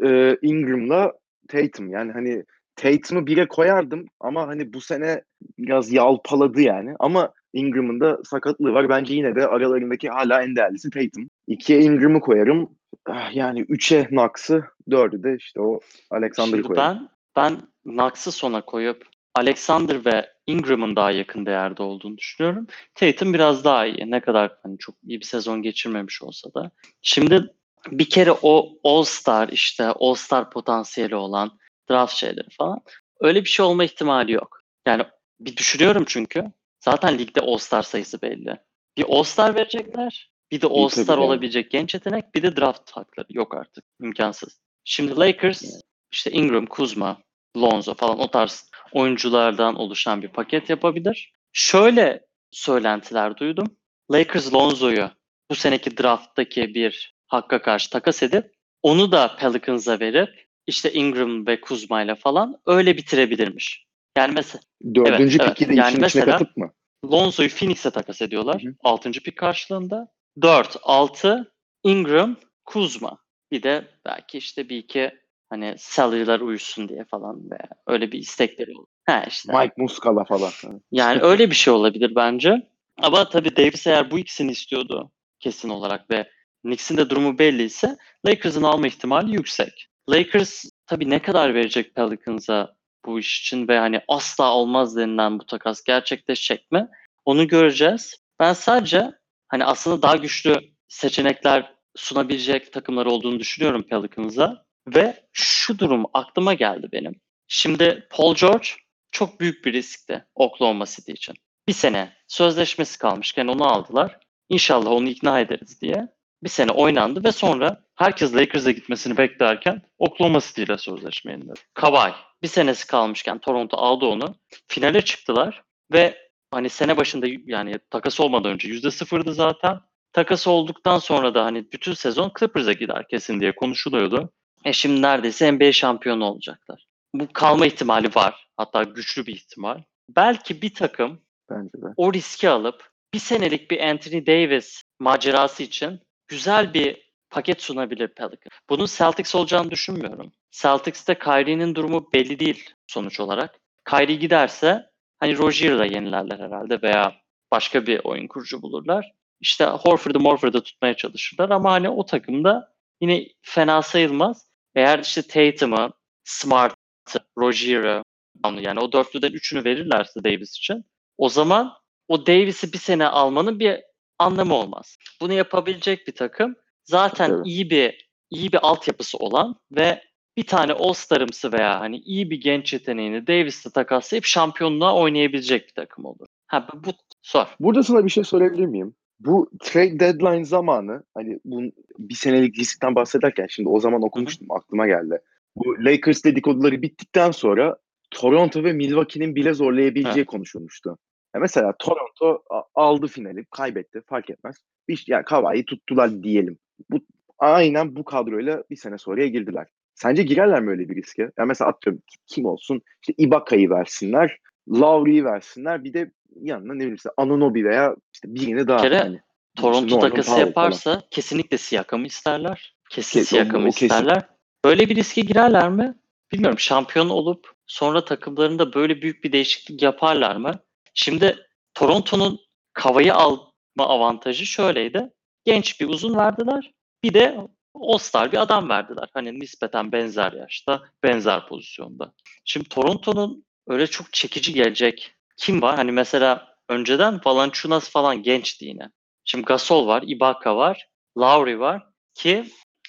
e, Ingram'la Tatum yani hani Tatum'u bire koyardım ama hani bu sene biraz yalpaladı yani. Ama Ingram'ın da sakatlığı var. Bence yine de aralarındaki hala en değerlisi Tatum. İkiye Ingram'ı koyarım. ah, yani 3'e Knox'ı 4'ü de işte o Alexander'ı Şimdi koyalım. ben ben Knox'ı sona koyup Alexander ve Ingram'ın daha yakın değerde olduğunu düşünüyorum. Tatum biraz daha iyi. Ne kadar hani çok iyi bir sezon geçirmemiş olsa da. Şimdi bir kere o All-Star işte All-Star potansiyeli olan draft şeyleri falan öyle bir şey olma ihtimali yok. Yani bir düşünüyorum çünkü zaten ligde All-Star sayısı belli. Bir All-Star verecekler. Bir de All-Star tabii yani. olabilecek genç yetenek. Bir de draft hakları. Yok artık. imkansız. Şimdi Lakers işte Ingram, Kuzma, Lonzo falan o tarz oyunculardan oluşan bir paket yapabilir. Şöyle söylentiler duydum. Lakers Lonzo'yu bu seneki drafttaki bir hakka karşı takas edip onu da Pelicans'a verip işte Ingram ve Kuzma ile falan öyle bitirebilirmiş. Yani mesela Dördüncü evet, piki de yani işin içine katıp mı? Lonzo'yu Phoenix'e takas ediyorlar. Hı hı. 6. pik karşılığında. 4, 6, Ingram, Kuzma. Bir de belki işte bir iki hani salary'ler uyusun diye falan veya öyle bir istekleri olur. Ha işte. Mike Muscala falan. Yani öyle bir şey olabilir bence. Ama tabii Davis eğer bu ikisini istiyordu kesin olarak ve Knicks'in de durumu belliyse Lakers'ın alma ihtimali yüksek. Lakers tabii ne kadar verecek Pelicans'a bu iş için ve hani asla olmaz denilen bu takas gerçekleşecek mi? Onu göreceğiz. Ben sadece hani aslında daha güçlü seçenekler sunabilecek takımlar olduğunu düşünüyorum Pelicans'a. Ve şu durum aklıma geldi benim. Şimdi Paul George çok büyük bir riskti Oklahoma City için. Bir sene sözleşmesi kalmışken onu aldılar. İnşallah onu ikna ederiz diye. Bir sene oynandı ve sonra herkes Lakers'a gitmesini beklerken Oklahoma City ile sözleşme yeniledi. Kawhi bir senesi kalmışken Toronto aldı onu. Finale çıktılar ve hani sene başında yani takas olmadan önce yüzde sıfırdı zaten. Takas olduktan sonra da hani bütün sezon Clippers'a gider kesin diye konuşuluyordu. E şimdi neredeyse NBA şampiyonu olacaklar. Bu kalma ihtimali var. Hatta güçlü bir ihtimal. Belki bir takım Bence de. o riski alıp bir senelik bir Anthony Davis macerası için güzel bir paket sunabilir Pelican. Bunun Celtics olacağını düşünmüyorum. Celtics'te Kyrie'nin durumu belli değil sonuç olarak. Kyrie giderse hani Rozier'la yenilerler herhalde veya başka bir oyun kurucu bulurlar. İşte Horford'u Morford'u tutmaya çalışırlar ama hani o takımda yine fena sayılmaz. Eğer işte Tatum'u, Smart'ı, Rozier'ı yani o dörtlüden üçünü verirlerse Davis için o zaman o Davis'i bir sene almanın bir anlamı olmaz. Bunu yapabilecek bir takım zaten Tabii. iyi bir iyi bir altyapısı olan ve bir tane All-Star'ımsı veya hani iyi bir genç yeteneğini Davis'le takaslayıp şampiyonluğa oynayabilecek bir takım olur. Ha bu, sor. Burada sana bir şey sorabilir miyim? Bu trade deadline zamanı hani bu bir senelik riskten bahsederken şimdi o zaman okumuştum aklıma geldi. Bu Lakers dedikoduları bittikten sonra Toronto ve Milwaukee'nin bile zorlayabileceği konuşulmuştu. Ya mesela Toronto a- aldı finali, kaybetti fark etmez. Bir, yani Kawhi'yi tuttular diyelim. Bu aynen bu kadroyla bir sene sonraya girdiler. Sence girerler mi öyle bir riske? Ya mesela atıyorum kim olsun? İşte Ibaka'yı versinler, Lowry'yi versinler. Bir de yanına ne bileyim işte Anunoby veya işte birini daha. Kere hani, Toronto Norman takası yaparsa kesinlikle Siakam'ı isterler. Kesin o- Siakam'ı o kesin. isterler. Böyle bir riske girerler mi? Bilmiyorum. Şampiyon olup sonra takımlarında böyle büyük bir değişiklik yaparlar mı? Şimdi Toronto'nun Kava'yı alma avantajı şöyleydi. Genç bir uzun verdiler. Bir de All-Star bir adam verdiler. Hani nispeten benzer yaşta, benzer pozisyonda. Şimdi Toronto'nun öyle çok çekici gelecek kim var? Hani mesela önceden Valanciunas falan gençti yine. Şimdi Gasol var, Ibaka var, Lowry var ki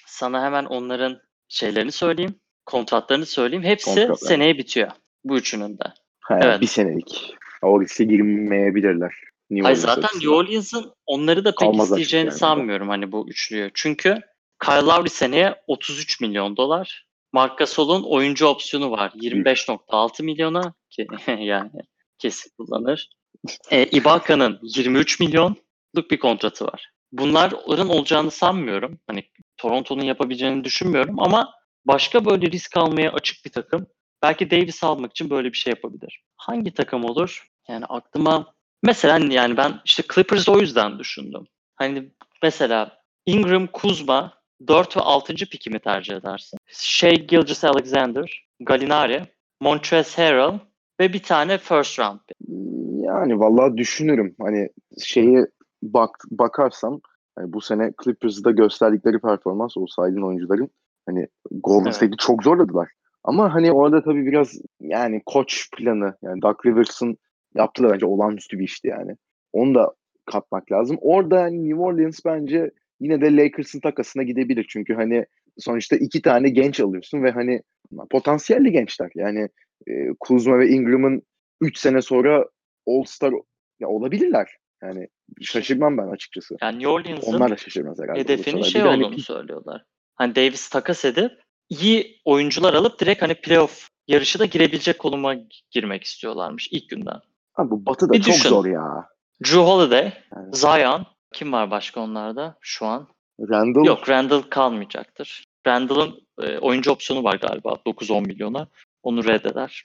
sana hemen onların şeylerini söyleyeyim, kontratlarını söyleyeyim. Hepsi Kontratlar. seneye bitiyor. Bu üçünün de. Ha, Evet. Bir senelik. O riske girmeyebilirler. New Hayır zaten. New Orleans'ın onları da pek Kalmaz isteyeceğini yani. sanmıyorum hani bu üçlüyü. Çünkü Kyle Lowry seneye 33 milyon dolar. Marc Gasol'un oyuncu opsiyonu var 25.6 milyona ki yani kesin kullanır. E, Ibaka'nın 23 milyonluk bir kontratı var. Bunların olacağını sanmıyorum. Hani Toronto'nun yapabileceğini düşünmüyorum ama başka böyle risk almaya açık bir takım belki Davis almak için böyle bir şey yapabilir. Hangi takım olur? Yani aklıma mesela yani ben işte Clippers o yüzden düşündüm. Hani mesela Ingram, Kuzma 4 ve 6. pikimi tercih edersin. Shea Gilgis Alexander, Gallinari, Montrezl Harrell ve bir tane first round. Yani vallahi düşünürüm. Hani şeyi bak bakarsam Yani bu sene Clippers'da gösterdikleri performans o saydığın oyuncuların hani Golden Evet. State'i çok zorladılar. Ama hani orada tabii biraz yani koç planı yani Doug Rivers'ın yaptığı da bence olağanüstü bir işti yani. Onu da katmak lazım. Orada hani New Orleans bence yine de Lakers'ın takasına gidebilir. Çünkü hani sonuçta iki tane genç alıyorsun ve hani potansiyelli gençler. Yani e, Kuzma ve Ingram'ın 3 sene sonra All-Star ya olabilirler. Yani şaşırmam ben açıkçası. Yani New Orleans'ın Onlar da şaşırmaz herhalde. hedefinin şey hani olduğunu söylüyorlar. Hani Davis takas edip iyi oyuncular alıp direkt hani playoff yarışı da girebilecek konuma girmek istiyorlarmış ilk günden. Ha, bu batıda Bir çok düşün. zor ya. Drew Holiday, Yani. Zion, kim var başka onlarda şu an? Randall Yok Randall kalmayacaktır. Randall'ın e, oyuncu opsiyonu var galiba 9-10 milyona. Onu reddeder.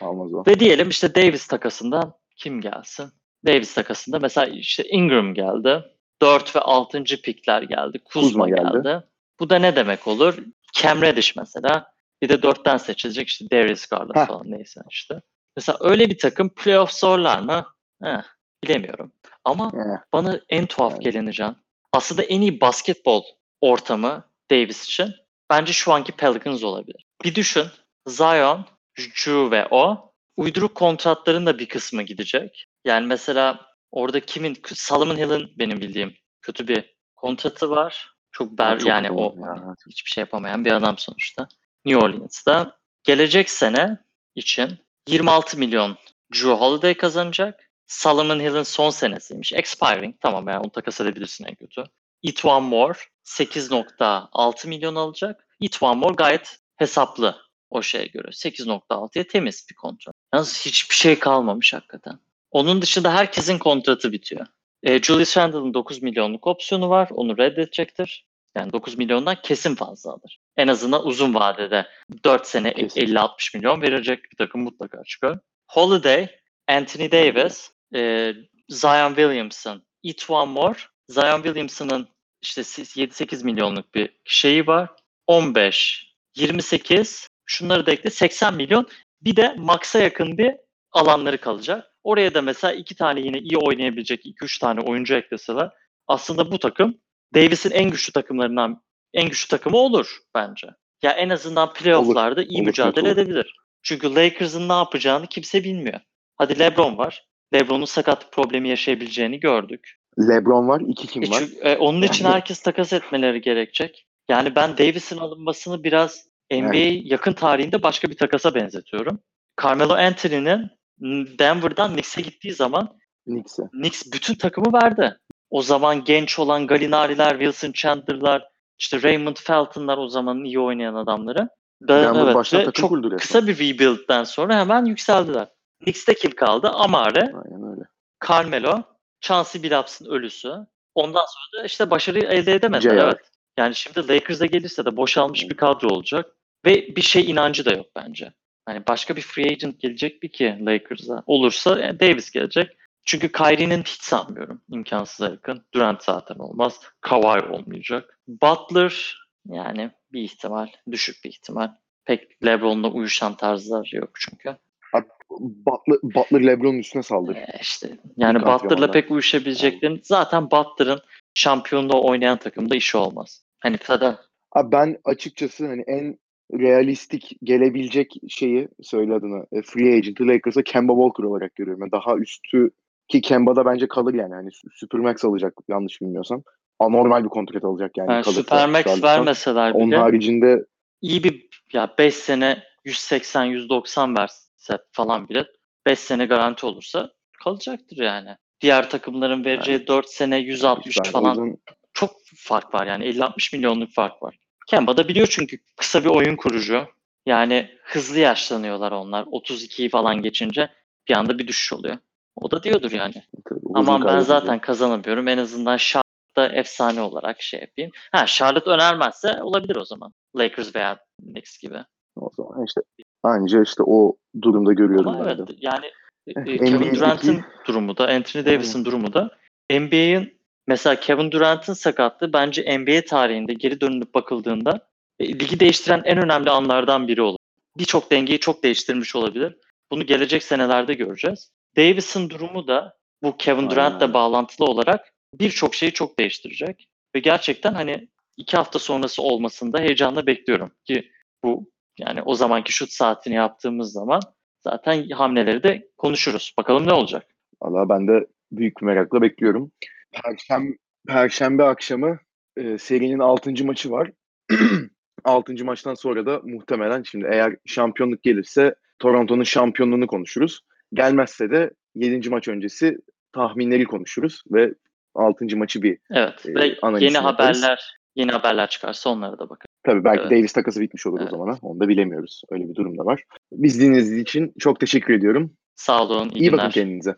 almaz o. Ve diyelim işte Davis takasından kim gelsin? Davis takasında mesela işte Ingram geldi. 4 ve 6. pikler geldi. Kuzma, Kuzma geldi. geldi. Bu da ne demek olur? Cam Reddish mesela. Bir de 4'ten seçilecek işte Darius Garland Heh. falan neyse işte. Mesela öyle bir takım playoff zorlar mı? Heh, bilemiyorum. Ama Eh, bana en tuhaf Evet. geleni Can. Aslında en iyi basketbol ortamı Davis için bence şu anki Pelicans olabilir. Bir düşün. Zion, Drew ve o uyduruk kontratların da bir kısmı gidecek. Yani mesela orada kimin Solomon Hill'in benim bildiğim kötü bir kontratı var. Çok ber çok yani o ya. hiçbir şey yapamayan bir adam sonuçta. New Orleans'ta gelecek sene için 26 milyon Drew Holiday kazanacak. Solomon Hill'in son senesiymiş. Expiring. Tamam yani onu takas edebilirsin en kötü. Etwan Moore 8.6 milyon alacak. Etwan Moore gayet hesaplı o şeye göre. 8.6'ya temiz bir kontrat. Yalnız hiçbir şey kalmamış hakikaten. Onun dışında herkesin kontratı bitiyor. E, Julius Randle'ın 9 milyonluk opsiyonu var. Onu reddedecektir. Yani 9 milyondan kesin fazla alır. En azından uzun vadede 4 sene Kesin. 50-60 milyon verecek bir takım mutlaka çıkar. Holiday, Anthony Davis, e, Zion Williamson, Etwan Moore. Zion Williamson'ın işte 7-8 milyonluk bir şeyi var. 15, 28, şunları da ekle 80 milyon. Bir de Max'a yakın bir alanları kalacak. Oraya da mesela iki tane yine iyi oynayabilecek 2-3 tane oyuncu ekleseler aslında bu takım Davis'in en güçlü takımlarından en güçlü takımı olur bence. Ya en azından playoff'larda iyi Olur, mücadele olur. edebilir. Çünkü Lakers'ın ne yapacağını kimse bilmiyor. Hadi LeBron var. LeBron'un sakatlık problemi yaşayabileceğini gördük. LeBron var, iki kim E var? çünkü, e, onun için herkes takas etmeleri gerekecek. Yani ben Davis'in alınmasını biraz NBA yakın tarihinde başka bir takasa benzetiyorum. Carmelo Anthony'nin Denver'dan Knicks'e gittiği zaman Knicks'e. Knicks bütün takımı verdi. O zaman genç olan Gallinari'ler, Wilson Chandler'lar, işte Raymond Felton'lar o zaman iyi oynayan adamları. Da, evet, ve çok kısa bir rebuild'den sonra hemen yükseldiler. Knicks'te kim kaldı? Amare. Carmelo, Chauncey Billups'ın ölüsü. Ondan sonra da işte başarı elde edemediler. Evet. Yani şimdi Lakers'a gelirse de boşalmış bir kadro olacak. Ve bir şey inancı da yok bence. Hani başka bir free agent gelecek bir ki Lakers'a. Olursa e, Davis gelecek. Çünkü Kyrie'nin hiç sanmıyorum. İmkansıza yakın. Durant zaten olmaz. Kawhi olmayacak. Butler yani bir ihtimal. Düşük bir ihtimal. Pek LeBron'la uyuşan tarzlar yok çünkü. Butler, Butler LeBron'un üstüne saldırdı. Ee, işte yani İlk Butler'la pek uyuşabileceklerini zaten Butler'ın şampiyonluğu oynayan takımda işi olmaz. Hani zaten Abi ben açıkçası hani en realistik gelebilecek şeyi söyle adını e, free agent'ı Lakers'a Kemba Walker olarak görüyorum. Yani daha üstü ki Kemba da bence kalır yani. Hani Supermax alacak yanlış bilmiyorsam. Anormal bir kontrat alacak yani. yani Supermax vermeseler Onun bile haricinde iyi bir ya 5 sene 180-190 verse falan bile 5 sene garanti olursa kalacaktır yani. Diğer takımların vereceği 4 sene 160 ben o falan yüzden çok fark var yani 50-60 milyonluk fark var. Kemba da biliyor çünkü kısa bir oyun kurucu. Yani hızlı yaşlanıyorlar onlar. 32'yi falan geçince bir anda bir düşüş oluyor. O da diyordur yani. tabii Aman ben zaten kazanamıyorum. En azından Charlotte'da efsane olarak şey yapayım. Ha Charlotte önermezse olabilir o zaman. Lakers veya Knicks gibi. O zaman işte anca işte o durumda görüyorum Ama ben evet de. yani e, Eh, Kevin Durant'ın durumu da Anthony Davis'in durumu da NBA'in mesela Kevin Durant'ın sakatlığı bence NBA tarihinde geri dönülüp bakıldığında e, ligi değiştiren en önemli anlardan biri olur. Birçok dengeyi çok değiştirmiş olabilir. Bunu gelecek senelerde göreceğiz. Davis'in durumu da bu Kevin Durant'la bağlantılı olarak birçok şeyi çok değiştirecek. Ve gerçekten hani iki hafta sonrası olmasını da heyecanla bekliyorum ki bu yani o zamanki şut saatini yaptığımız zaman zaten hamleleri de konuşuruz. Bakalım ne olacak. Valla ben de büyük merakla bekliyorum. Perşembe, Perşembe akşamı e, serinin 6. maçı var. 6. maçtan sonra da muhtemelen şimdi eğer şampiyonluk gelirse Toronto'nun şampiyonluğunu konuşuruz. Gelmezse de 7. maç öncesi tahminleri konuşuruz ve 6. maçı bir Evet Ee, ve yeni yaparız. haberler yeni haberler çıkarsa onlara da bakarız. tabii belki Evet. Davis takası bitmiş olur Evet. o zamana. Onu da bilemiyoruz. Öyle bir durum da var. Biz dinlediğiniz için çok teşekkür ediyorum. Sağ olun, iyi, İyi bakın günler. kendinize.